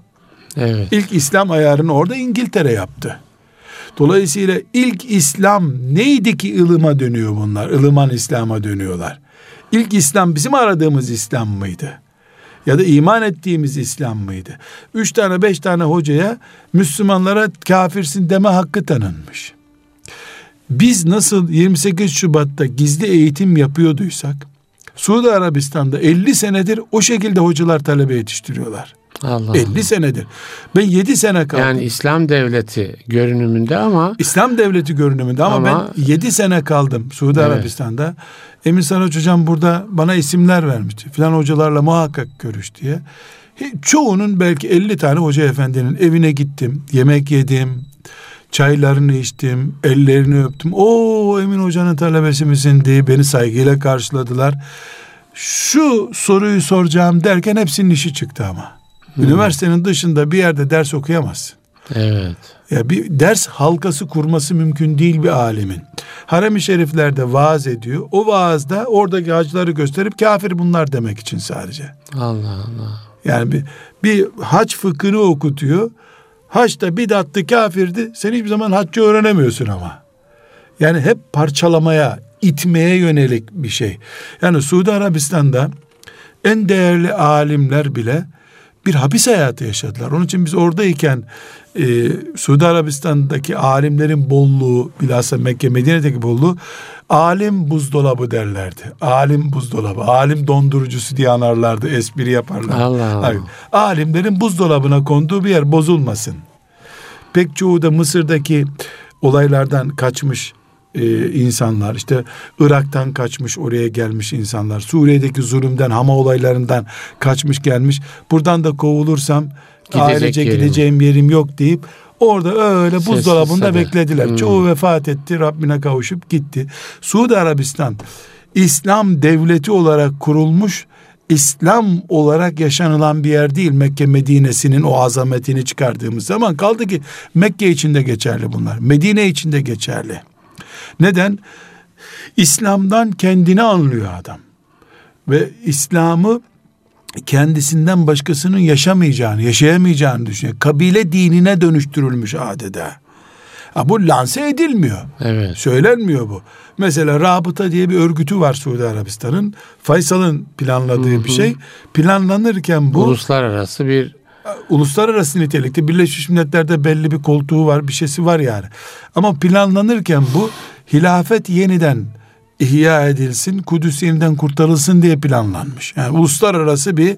S2: Evet. İlk İslam ayarını orada İngiltere yaptı. Dolayısıyla ilk İslam neydi ki ılıma dönüyor bunlar? Ilıman İslam'a dönüyorlar. İlk İslam bizim aradığımız İslam mıydı? Ya da iman ettiğimiz İslam mıydı? Üç tane beş tane hocaya Müslümanlara kafirsin deme hakkı tanınmış. Biz nasıl 28 Şubat'ta gizli eğitim yapıyorduysak Suudi Arabistan'da 50 senedir o şekilde hocalar talebe yetiştiriyorlar. Allah 50 Allah. senedir. Ben 7 sene kaldım.
S1: Yani İslam devleti görünümünde ama
S2: İslam devleti görünümünde ama, ama ben 7 sene kaldım Suudi evet. Arabistan'da. Emin Saraç hocam burada bana isimler vermişti. Filan hocalarla muhakkak görüş diye. Çoğunun belki 50 tane hoca efendinin evine gittim. Yemek yedim. Çaylarını içtim. Ellerini öptüm. O Emin hocanın talebesi misin diye beni saygıyla karşıladılar. Şu soruyu soracağım derken hepsinin işi çıktı ama. Hmm. Üniversitenin dışında bir yerde ders okuyamazsın.
S1: Evet.
S2: Ya bir ders halkası kurması mümkün değil bir alimin. Harem-i şeriflerde vaaz ediyor. O vaazda oradaki hacıları gösterip kafir bunlar demek için sadece.
S1: Allah Allah.
S2: Yani bir, bir hac fıkhını okutuyor. Haçta bidattı kafirdi. Sen hiçbir zaman haccı öğrenemiyorsun ama. Yani hep parçalamaya, itmeye yönelik bir şey. Yani Suudi Arabistan'da en değerli alimler bile bir hapis hayatı yaşadılar. Onun için biz oradayken e, Suudi Arabistan'daki alimlerin bolluğu, bilhassa Mekke Medine'deki bolluğu alim buzdolabı derlerdi. Alim buzdolabı, alim dondurucusu diye anarlardı, espri yaparlar. Allah Allah. Alimlerin buzdolabına konduğu bir yer bozulmasın. Pek çoğu da Mısır'daki olaylardan kaçmış e, insanlar işte Irak'tan kaçmış oraya gelmiş insanlar Suriye'deki zulümden Hama olaylarından kaçmış gelmiş buradan da kovulursam Gidecek ailece yerim. gideceğim yerim yok deyip orada öyle buzdolabında beklediler. Hmm. Çoğu vefat etti Rabbine kavuşup gitti. Suudi Arabistan İslam devleti olarak kurulmuş İslam olarak yaşanılan bir yer değil. Mekke Medine'sinin o azametini çıkardığımız zaman kaldı ki Mekke içinde geçerli bunlar. Medine içinde geçerli. Neden? İslam'dan kendini anlıyor adam. Ve İslam'ı kendisinden başkasının yaşamayacağını, yaşayamayacağını düşünüyor. Kabile dinine dönüştürülmüş adeta. Ha, bu lanse edilmiyor.
S1: Evet.
S2: Söylenmiyor bu. Mesela Rabıta diye bir örgütü var Suudi Arabistan'ın. Faysal'ın planladığı Hı-hı. bir şey. Planlanırken bu...
S1: Uluslararası bir
S2: uluslararası nitelikte Birleşmiş Milletler'de belli bir koltuğu var, bir şeysi var yani. Ama planlanırken bu hilafet yeniden ihya edilsin, Kudüs yeniden kurtarılsın diye planlanmış. Yani uluslararası bir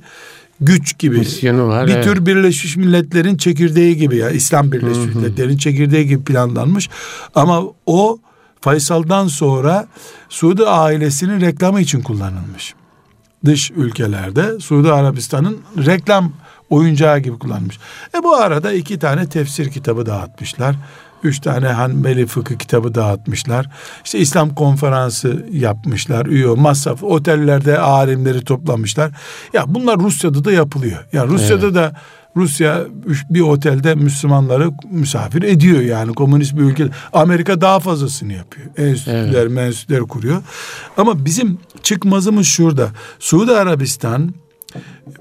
S2: güç gibi.
S1: Misyonu var.
S2: Bir evet. tür Birleşmiş Milletler'in çekirdeği gibi ya İslam Birleşmiş Milletler'in çekirdeği gibi planlanmış. Ama o Faysal'dan sonra Suudi ailesinin reklamı için kullanılmış. Dış ülkelerde Suudi Arabistan'ın reklam oyuncağı gibi kullanmış. E bu arada iki tane tefsir kitabı dağıtmışlar. Üç tane Hanbeli fıkıh kitabı dağıtmışlar. İşte İslam konferansı yapmışlar. Üye masraf otellerde alimleri toplamışlar. Ya bunlar Rusya'da da yapılıyor. Ya Rusya'da evet. da Rusya bir otelde Müslümanları misafir ediyor yani komünist bir ülke. Amerika daha fazlasını yapıyor. Enstitüler, evet. mensütler kuruyor. Ama bizim çıkmazımız şurada. Suudi Arabistan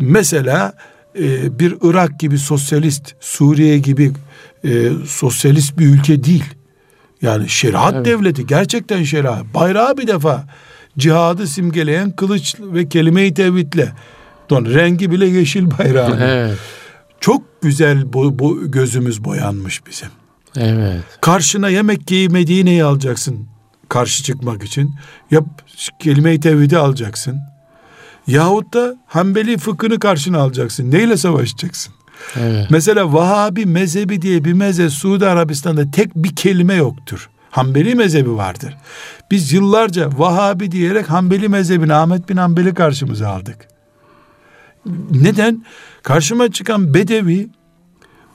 S2: mesela e, bir Irak gibi sosyalist, Suriye gibi e, sosyalist bir ülke değil. Yani şeriat evet. devleti gerçekten şeriat. Bayrağı bir defa cihadı simgeleyen kılıç ve kelime-i tevhidle. Don rengi bile yeşil bayrağı. Evet. Çok güzel bu, bu gözümüz boyanmış bizim.
S1: Evet.
S2: Karşına yemek yiyip Medine'yi alacaksın karşı çıkmak için. Yap kelime-i tevhidi alacaksın. Yahut da Hanbeli fıkhını karşına alacaksın. Neyle savaşacaksın? Evet. Mesela Vahabi mezhebi diye bir mezhep Suudi Arabistan'da tek bir kelime yoktur. Hanbeli mezhebi vardır. Biz yıllarca Vahabi diyerek Hanbeli mezhebini Ahmet bin Hanbeli karşımıza aldık. Neden? Karşıma çıkan Bedevi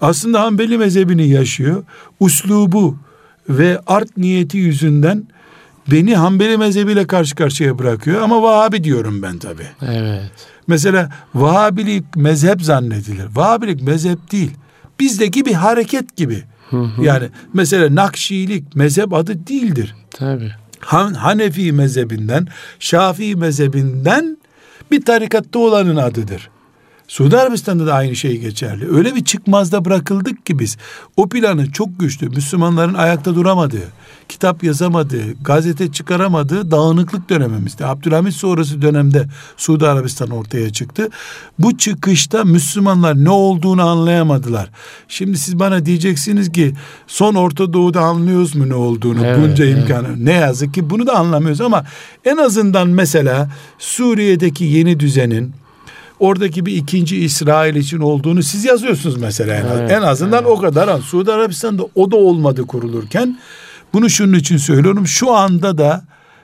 S2: aslında Hanbeli mezhebini yaşıyor. Uslubu ve art niyeti yüzünden beni Hanbeli mezhebiyle karşı karşıya bırakıyor ama Vahabi diyorum ben tabi.
S1: Evet.
S2: Mesela Vahabilik mezhep zannedilir. Vahabilik mezhep değil. Bizdeki bir hareket gibi. Hı hı. Yani mesela Nakşilik mezhep adı değildir.
S1: Tabi.
S2: Han, Hanefi mezhebinden, Şafii mezhebinden bir tarikatta olanın adıdır. Suudi Arabistan'da da aynı şey geçerli. Öyle bir çıkmazda bırakıldık ki biz. O planı çok güçlü. Müslümanların ayakta duramadığı, kitap yazamadığı, gazete çıkaramadığı dağınıklık dönemimizde. Abdülhamit sonrası dönemde Suudi Arabistan ortaya çıktı. Bu çıkışta Müslümanlar ne olduğunu anlayamadılar. Şimdi siz bana diyeceksiniz ki son Orta Doğu'da anlıyoruz mu ne olduğunu evet, bunca evet. imkanı. Ne yazık ki bunu da anlamıyoruz ama en azından mesela Suriye'deki yeni düzenin oradaki bir ikinci İsrail için olduğunu siz yazıyorsunuz mesela. Evet, en azından evet. o kadar. Suudi Arabistan'da o da olmadı kurulurken bunu şunun için söylüyorum. Şu anda da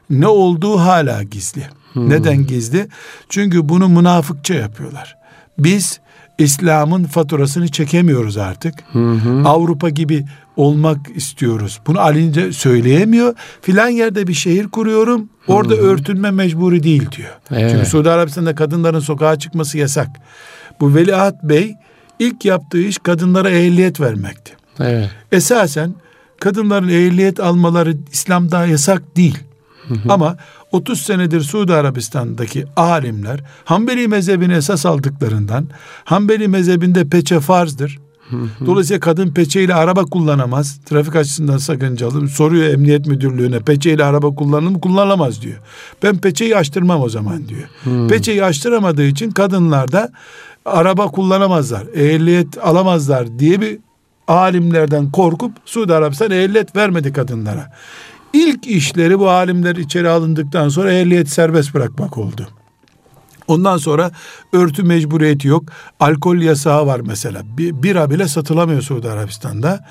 S2: ne olduğu hala gizli. Hmm. Neden gizli? Çünkü bunu münafıkça yapıyorlar. Biz İslam'ın faturasını çekemiyoruz artık. Hı Avrupa gibi olmak istiyoruz. Bunu alince söyleyemiyor. Filan yerde bir şehir kuruyorum. Orada hı örtünme mecburi değil diyor. Evet. Çünkü Suudi Arabistan'da kadınların sokağa çıkması yasak. Bu Veliaht Bey ilk yaptığı iş kadınlara ehliyet vermekti.
S1: Evet.
S2: Esasen kadınların ehliyet almaları İslam'da yasak değil. Hı hı. Ama 30 senedir Suudi Arabistan'daki alimler Hanbeli mezhebini esas aldıklarından Hanbeli mezhebinde peçe farzdır. Dolayısıyla kadın peçeyle araba kullanamaz. Trafik açısından sakıncalı. Soruyor emniyet müdürlüğüne peçeyle araba kullanılır mı? Kullanılamaz diyor. Ben peçeyi açtırmam o zaman diyor. Hmm. Peçeyi açtıramadığı için kadınlar da araba kullanamazlar. Ehliyet alamazlar diye bir alimlerden korkup Suudi Arabistan ehliyet vermedi kadınlara. İlk işleri bu alimler içeri alındıktan sonra ehliyet serbest bırakmak oldu. Ondan sonra örtü mecburiyeti yok. Alkol yasağı var mesela. Bir, bira bile satılamıyor Suudi Arabistan'da.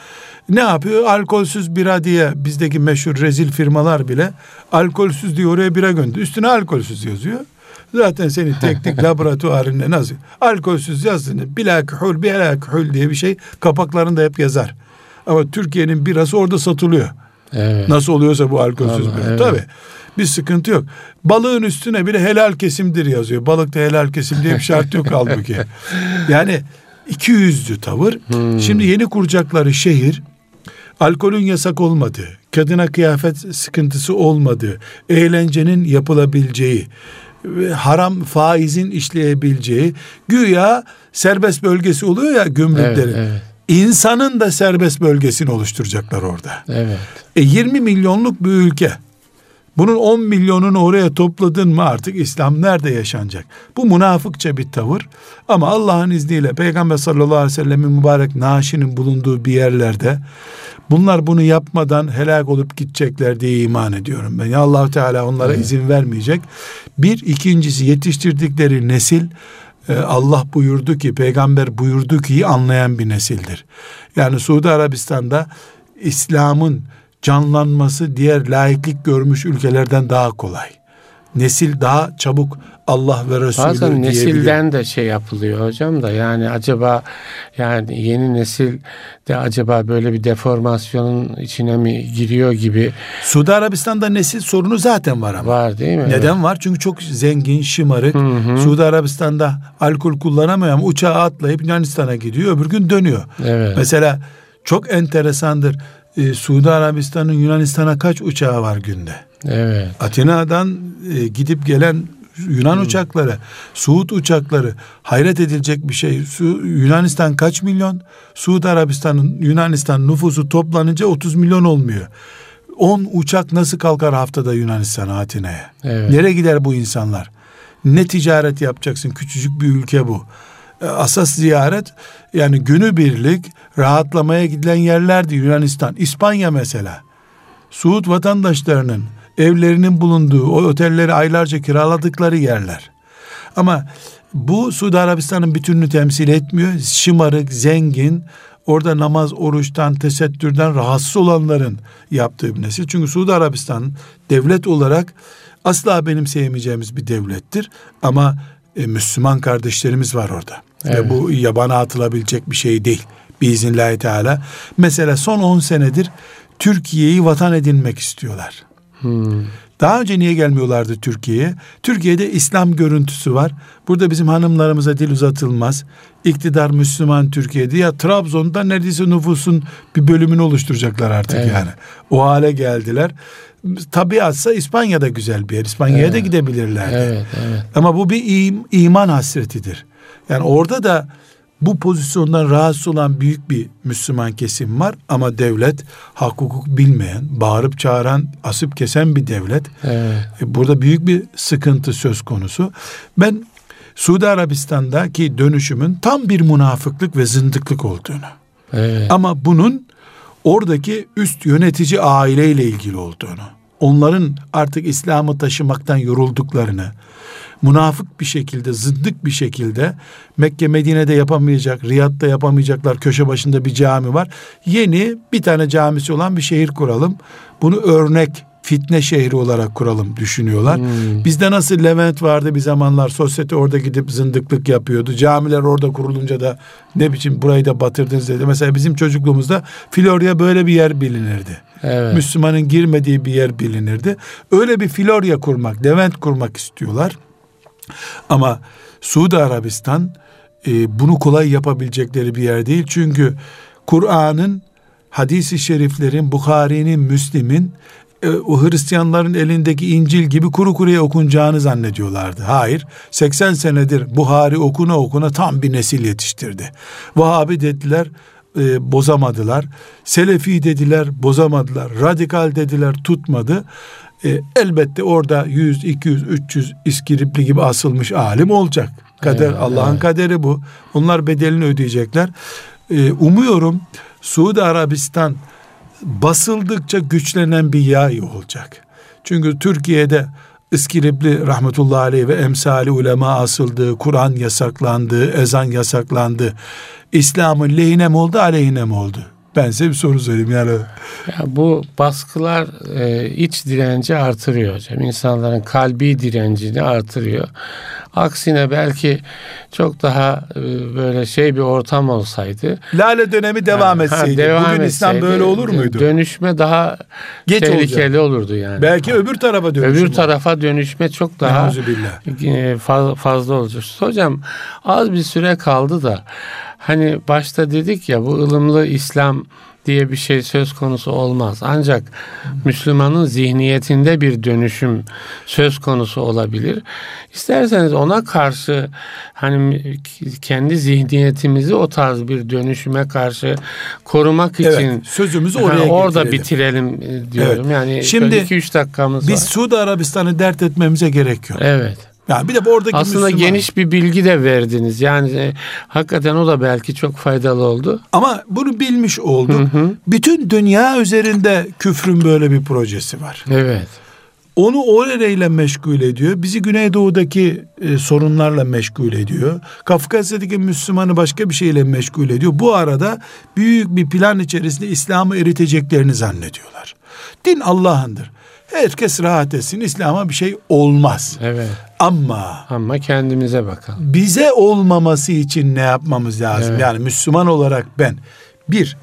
S2: Ne yapıyor? Alkolsüz bira diye bizdeki meşhur rezil firmalar bile alkolsüz diye oraya bira gönderiyor. Üstüne alkolsüz yazıyor. Zaten senin teknik laboratuvarında nasıl? Alkolsüz yazdığını bilakühül bilakühül diye bir şey kapaklarında hep yazar. Ama Türkiye'nin birası orada satılıyor. Evet. Nasıl oluyorsa bu alkolsüz bira. Evet. Tabii bir sıkıntı yok. Balığın üstüne bile helal kesimdir yazıyor. Balıkta helal kesim diye bir şart yok halbuki. Yani iki yüzlü tavır. Hmm. Şimdi yeni kuracakları şehir alkolün yasak olmadığı, kadına kıyafet sıkıntısı olmadığı, eğlencenin yapılabileceği, haram faizin işleyebileceği güya serbest bölgesi oluyor ya gümrüklerin. Evet, evet. İnsanın da serbest bölgesini oluşturacaklar orada.
S1: Evet.
S2: E 20 milyonluk bir ülke. Bunun 10 milyonunu oraya topladın mı artık İslam nerede yaşanacak? Bu münafıkça bir tavır. Ama Allah'ın izniyle Peygamber sallallahu aleyhi ve sellemin mübarek naaşinin bulunduğu bir yerlerde bunlar bunu yapmadan helak olup gidecekler diye iman ediyorum ben. Ya allah Teala onlara evet. izin vermeyecek. Bir ikincisi yetiştirdikleri nesil e, Allah buyurdu ki peygamber buyurdu ki anlayan bir nesildir. Yani Suudi Arabistan'da İslam'ın canlanması diğer laiklik görmüş ülkelerden daha kolay. Nesil daha çabuk Allah ve Resulü
S1: Bazen nesilden de şey yapılıyor hocam da yani acaba yani yeni nesil de acaba böyle bir deformasyonun içine mi giriyor gibi.
S2: Suudi Arabistan'da nesil sorunu zaten var ama.
S1: Var değil mi?
S2: Neden evet. var? Çünkü çok zengin, şımarık. Hı hı. Suudi Arabistan'da alkol kullanamıyor ama uçağa atlayıp Yunanistan'a gidiyor. Öbür gün dönüyor.
S1: Evet.
S2: Mesela çok enteresandır e, Suudi Arabistan'ın Yunanistan'a kaç uçağı var günde?
S1: Evet.
S2: Atina'dan e, gidip gelen Yunan hmm. uçakları, Suud uçakları hayret edilecek bir şey. Su, Yunanistan kaç milyon? Suudi Arabistan'ın Yunanistan nüfusu toplanınca 30 milyon olmuyor. 10 uçak nasıl kalkar haftada Yunanistan'a Atina'ya? Evet. Nereye gider bu insanlar? Ne ticaret yapacaksın? Küçücük bir ülke bu. E, asas ziyaret yani günübirlik rahatlamaya gidilen yerlerdi Yunanistan. İspanya mesela. Suud vatandaşlarının evlerinin bulunduğu o otelleri aylarca kiraladıkları yerler. Ama bu Suudi Arabistan'ın bütününü temsil etmiyor. Şımarık, zengin, orada namaz, oruçtan, tesettürden rahatsız olanların yaptığı bir nesil. Çünkü Suudi Arabistan devlet olarak asla benim sevmeyeceğimiz bir devlettir. Ama e, Müslüman kardeşlerimiz var orada. Evet. Ve bu yabana atılabilecek bir şey değil. Biiznillahü Teala. Mesela son 10 senedir Türkiye'yi vatan edinmek istiyorlar. Hmm. Daha önce niye gelmiyorlardı Türkiye'ye? Türkiye'de İslam görüntüsü var. Burada bizim hanımlarımıza dil uzatılmaz. İktidar Müslüman Türkiye'de ya Trabzon'da neredeyse nüfusun bir bölümünü oluşturacaklar artık evet. yani. O hale geldiler. Tabiatsa İspanya'da güzel bir yer. İspanya'ya evet. da gidebilirlerdi. Evet, evet. Ama bu bir im, iman hasretidir. Yani orada da bu pozisyondan rahatsız olan büyük bir Müslüman kesim var ama devlet hak hukuk bilmeyen, bağırıp çağıran, asıp kesen bir devlet. Evet. E, burada büyük bir sıkıntı söz konusu. Ben Suudi Arabistan'daki dönüşümün tam bir münafıklık ve zındıklık olduğunu. Evet. Ama bunun oradaki üst yönetici aileyle ilgili olduğunu, onların artık İslam'ı taşımaktan yorulduklarını, münafık bir şekilde, zıddık bir şekilde Mekke Medine'de yapamayacak, Riyad'da yapamayacaklar. Köşe başında bir cami var. Yeni bir tane camisi olan bir şehir kuralım. Bunu örnek fitne şehri olarak kuralım düşünüyorlar. Hmm. Bizde nasıl Levent vardı bir zamanlar sosyete orada gidip zındıklık yapıyordu. Camiler orada kurulunca da ne biçim burayı da batırdınız dedi. Mesela bizim çocukluğumuzda Florya böyle bir yer bilinirdi. Evet. Müslümanın girmediği bir yer bilinirdi. Öyle bir Florya kurmak, Levent kurmak istiyorlar. Ama Suudi Arabistan e, bunu kolay yapabilecekleri bir yer değil. Çünkü Kur'an'ın, hadisi şeriflerin, Bukhari'nin, Müslim'in e, o Hristiyanların elindeki İncil gibi kuru kuruya okunacağını zannediyorlardı. Hayır. 80 senedir Buhari okuna okuna tam bir nesil yetiştirdi. Vahabi dediler e, bozamadılar. Selefi dediler bozamadılar. Radikal dediler tutmadı. E, elbette orada 100, 200, 300 iskiripli gibi asılmış alim olacak. Kader evet, Allah'ın evet. kaderi bu. Onlar bedelini ödeyecekler. E, umuyorum Suudi Arabistan basıldıkça güçlenen bir yay olacak. Çünkü Türkiye'de İskilipli rahmetullahi aleyh ve emsali ulema asıldı, Kur'an yasaklandı, ezan yasaklandı. İslam'ın lehine mi oldu, aleyhine mi oldu? Ben size bir soru söyleyeyim yani.
S1: Ya bu baskılar e, iç direnci artırıyor hocam. İnsanların kalbi direncini artırıyor. Aksine belki çok daha e, böyle şey bir ortam olsaydı.
S2: Lale dönemi devam yani, etseydi. Ha, devam bugün etseydi, İslam böyle olur muydu?
S1: Dönüşme daha Geç tehlikeli olacak. olurdu yani.
S2: Belki öbür tarafa dönüşme.
S1: Öbür tarafa dönüşme çok daha e, fazla olacak. Hocam az bir süre kaldı da hani başta dedik ya bu ılımlı İslam diye bir şey söz konusu olmaz. Ancak Müslümanın zihniyetinde bir dönüşüm söz konusu olabilir. İsterseniz ona karşı hani kendi zihniyetimizi o tarz bir dönüşüme karşı korumak için evet,
S2: sözümüzü oraya yani
S1: orada getirelim. bitirelim e, diyorum. Evet. Yani şimdi 2-3 dakikamız
S2: biz var. Biz Suudi Arabistan'ı dert etmemize gerek yok.
S1: Evet.
S2: Yani bir de oradaki
S1: Aslında
S2: Müslüman...
S1: geniş bir bilgi de verdiniz. Yani e, hakikaten o da belki çok faydalı oldu.
S2: Ama bunu bilmiş olduk. Hı hı. Bütün dünya üzerinde küfrün böyle bir projesi var.
S1: Evet.
S2: Onu o nereyle meşgul ediyor. Bizi Güneydoğu'daki e, sorunlarla meşgul ediyor. Kafkasya'daki Müslümanı başka bir şeyle meşgul ediyor. Bu arada büyük bir plan içerisinde İslam'ı eriteceklerini zannediyorlar. Din Allah'ındır. Herkes rahat etsin. İslam'a bir şey olmaz.
S1: Evet.
S2: Ama
S1: ama kendimize bakalım.
S2: Bize olmaması için ne yapmamız lazım? Evet. Yani Müslüman olarak ben bir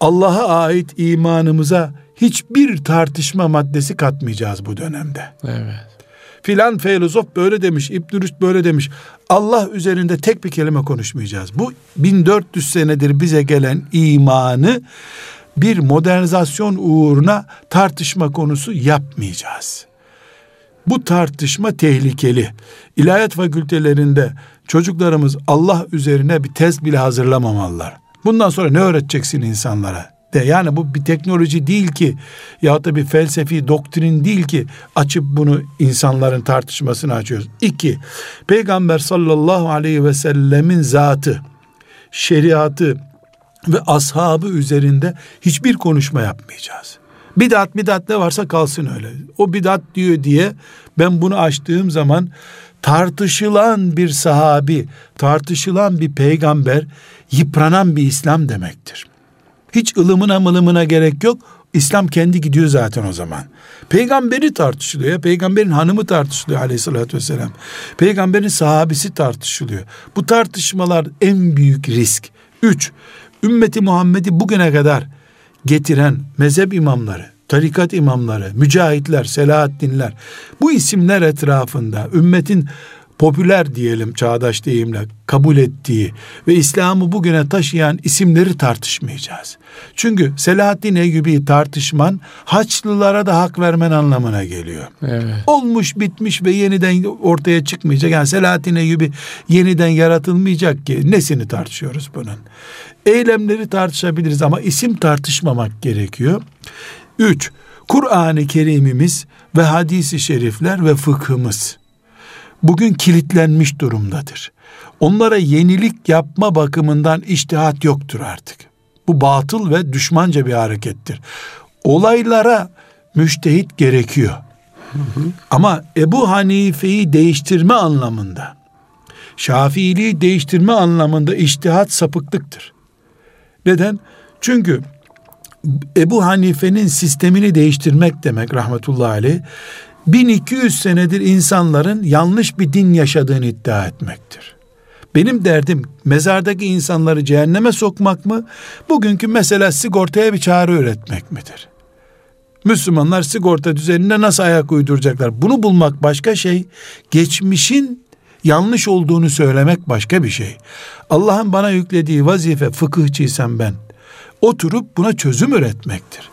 S2: Allah'a ait imanımıza hiçbir tartışma maddesi katmayacağız bu dönemde.
S1: Evet.
S2: Filan filozof böyle demiş, İbn Rüşd böyle demiş. Allah üzerinde tek bir kelime konuşmayacağız. Bu 1400 senedir bize gelen imanı bir modernizasyon uğruna tartışma konusu yapmayacağız. Bu tartışma tehlikeli. İlahiyat fakültelerinde çocuklarımız Allah üzerine bir test bile hazırlamamalılar. Bundan sonra ne öğreteceksin insanlara? De yani bu bir teknoloji değil ki ya da bir felsefi doktrin değil ki açıp bunu insanların tartışmasını açıyoruz. İki, Peygamber sallallahu aleyhi ve sellemin zatı, şeriatı, ve ashabı üzerinde hiçbir konuşma yapmayacağız. Bidat bidat ne varsa kalsın öyle. O bidat diyor diye ben bunu açtığım zaman tartışılan bir sahabi, tartışılan bir peygamber, yıpranan bir İslam demektir. Hiç ılımına mılımına gerek yok. İslam kendi gidiyor zaten o zaman. Peygamberi tartışılıyor. Ya, peygamberin hanımı tartışılıyor aleyhissalatü vesselam. Peygamberin sahabesi tartışılıyor. Bu tartışmalar en büyük risk. Üç, ümmeti Muhammed'i bugüne kadar getiren mezhep imamları, tarikat imamları, mücahitler, Selahaddinler bu isimler etrafında ümmetin popüler diyelim çağdaş deyimle kabul ettiği ve İslam'ı bugüne taşıyan isimleri tartışmayacağız. Çünkü Selahaddin Eyyubi tartışman Haçlılara da hak vermen anlamına geliyor. Evet. Olmuş bitmiş ve yeniden ortaya çıkmayacak. Yani Selahaddin Eyyubi yeniden yaratılmayacak ki nesini tartışıyoruz bunun. Eylemleri tartışabiliriz ama isim tartışmamak gerekiyor. Üç, Kur'an-ı Kerim'imiz ve hadisi şerifler ve fıkhımız bugün kilitlenmiş durumdadır. Onlara yenilik yapma bakımından iştihat yoktur artık. Bu batıl ve düşmanca bir harekettir. Olaylara müştehit gerekiyor. Ama Ebu Hanife'yi değiştirme anlamında, Şafiiliği değiştirme anlamında iştihat sapıklıktır. Neden? Çünkü Ebu Hanife'nin sistemini değiştirmek demek rahmetullahi aleyh 1200 senedir insanların yanlış bir din yaşadığını iddia etmektir. Benim derdim mezardaki insanları cehenneme sokmak mı? Bugünkü mesela sigortaya bir çare üretmek midir? Müslümanlar sigorta düzenine nasıl ayak uyduracaklar? Bunu bulmak başka şey. Geçmişin yanlış olduğunu söylemek başka bir şey. Allah'ın bana yüklediği vazife fıkıhçıysam ben oturup buna çözüm üretmektir.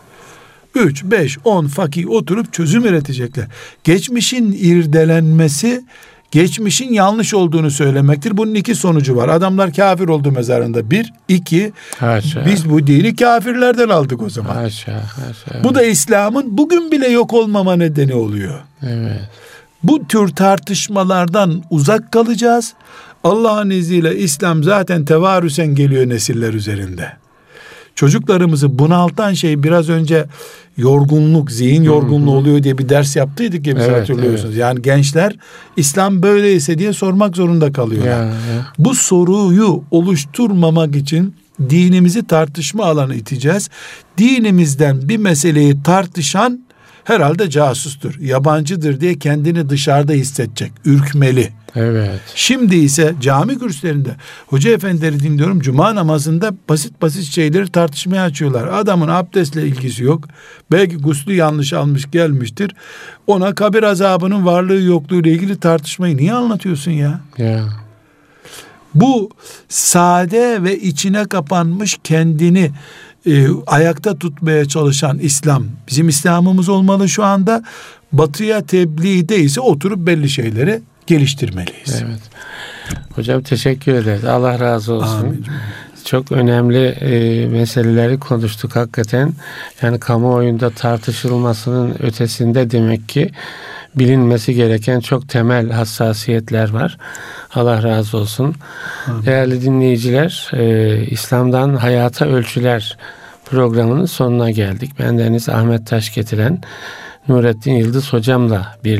S2: 3, 5, 10 fakih oturup çözüm üretecekler. Geçmişin irdelenmesi geçmişin yanlış olduğunu söylemektir. Bunun iki sonucu var. Adamlar kafir oldu mezarında. Bir, iki, haşa. biz bu dini kafirlerden aldık o zaman. Haşa, haşa. Bu da İslam'ın bugün bile yok olmama nedeni oluyor. Evet. Bu tür tartışmalardan uzak kalacağız. Allah'ın izniyle İslam zaten tevarüsen geliyor nesiller üzerinde. Çocuklarımızı bunaltan şey biraz önce yorgunluk, zihin yorgunluğu oluyor diye bir ders yaptıydık ya biz evet, hatırlıyorsunuz. Evet. Yani gençler İslam böyleyse diye sormak zorunda kalıyorlar. Ya, ya. Bu soruyu oluşturmamak için dinimizi tartışma alanı iteceğiz. Dinimizden bir meseleyi tartışan herhalde casustur. Yabancıdır diye kendini dışarıda hissedecek. Ürkmeli. Evet. Şimdi ise cami kürsülerinde hoca efendileri dinliyorum. Cuma namazında basit basit şeyleri tartışmaya açıyorlar. Adamın abdestle ilgisi yok. Belki guslu yanlış almış gelmiştir. Ona kabir azabının varlığı yokluğu ile ilgili tartışmayı niye anlatıyorsun ya? Ya. Bu sade ve içine kapanmış kendini e, ayakta tutmaya çalışan İslam bizim İslam'ımız olmalı şu anda. Batıya tebliğde ise oturup belli şeyleri geliştirmeliyiz. Evet.
S1: Hocam teşekkür ederiz. Allah razı olsun. Amin. Çok önemli e, meseleleri konuştuk hakikaten. Yani kamuoyunda tartışılmasının ötesinde demek ki bilinmesi gereken çok temel hassasiyetler var. Allah razı olsun. Amin. Değerli dinleyiciler, e, İslam'dan Hayata Ölçüler programının sonuna geldik. Ben Deniz Ahmet Taş getiren Nurettin Yıldız hocamla bir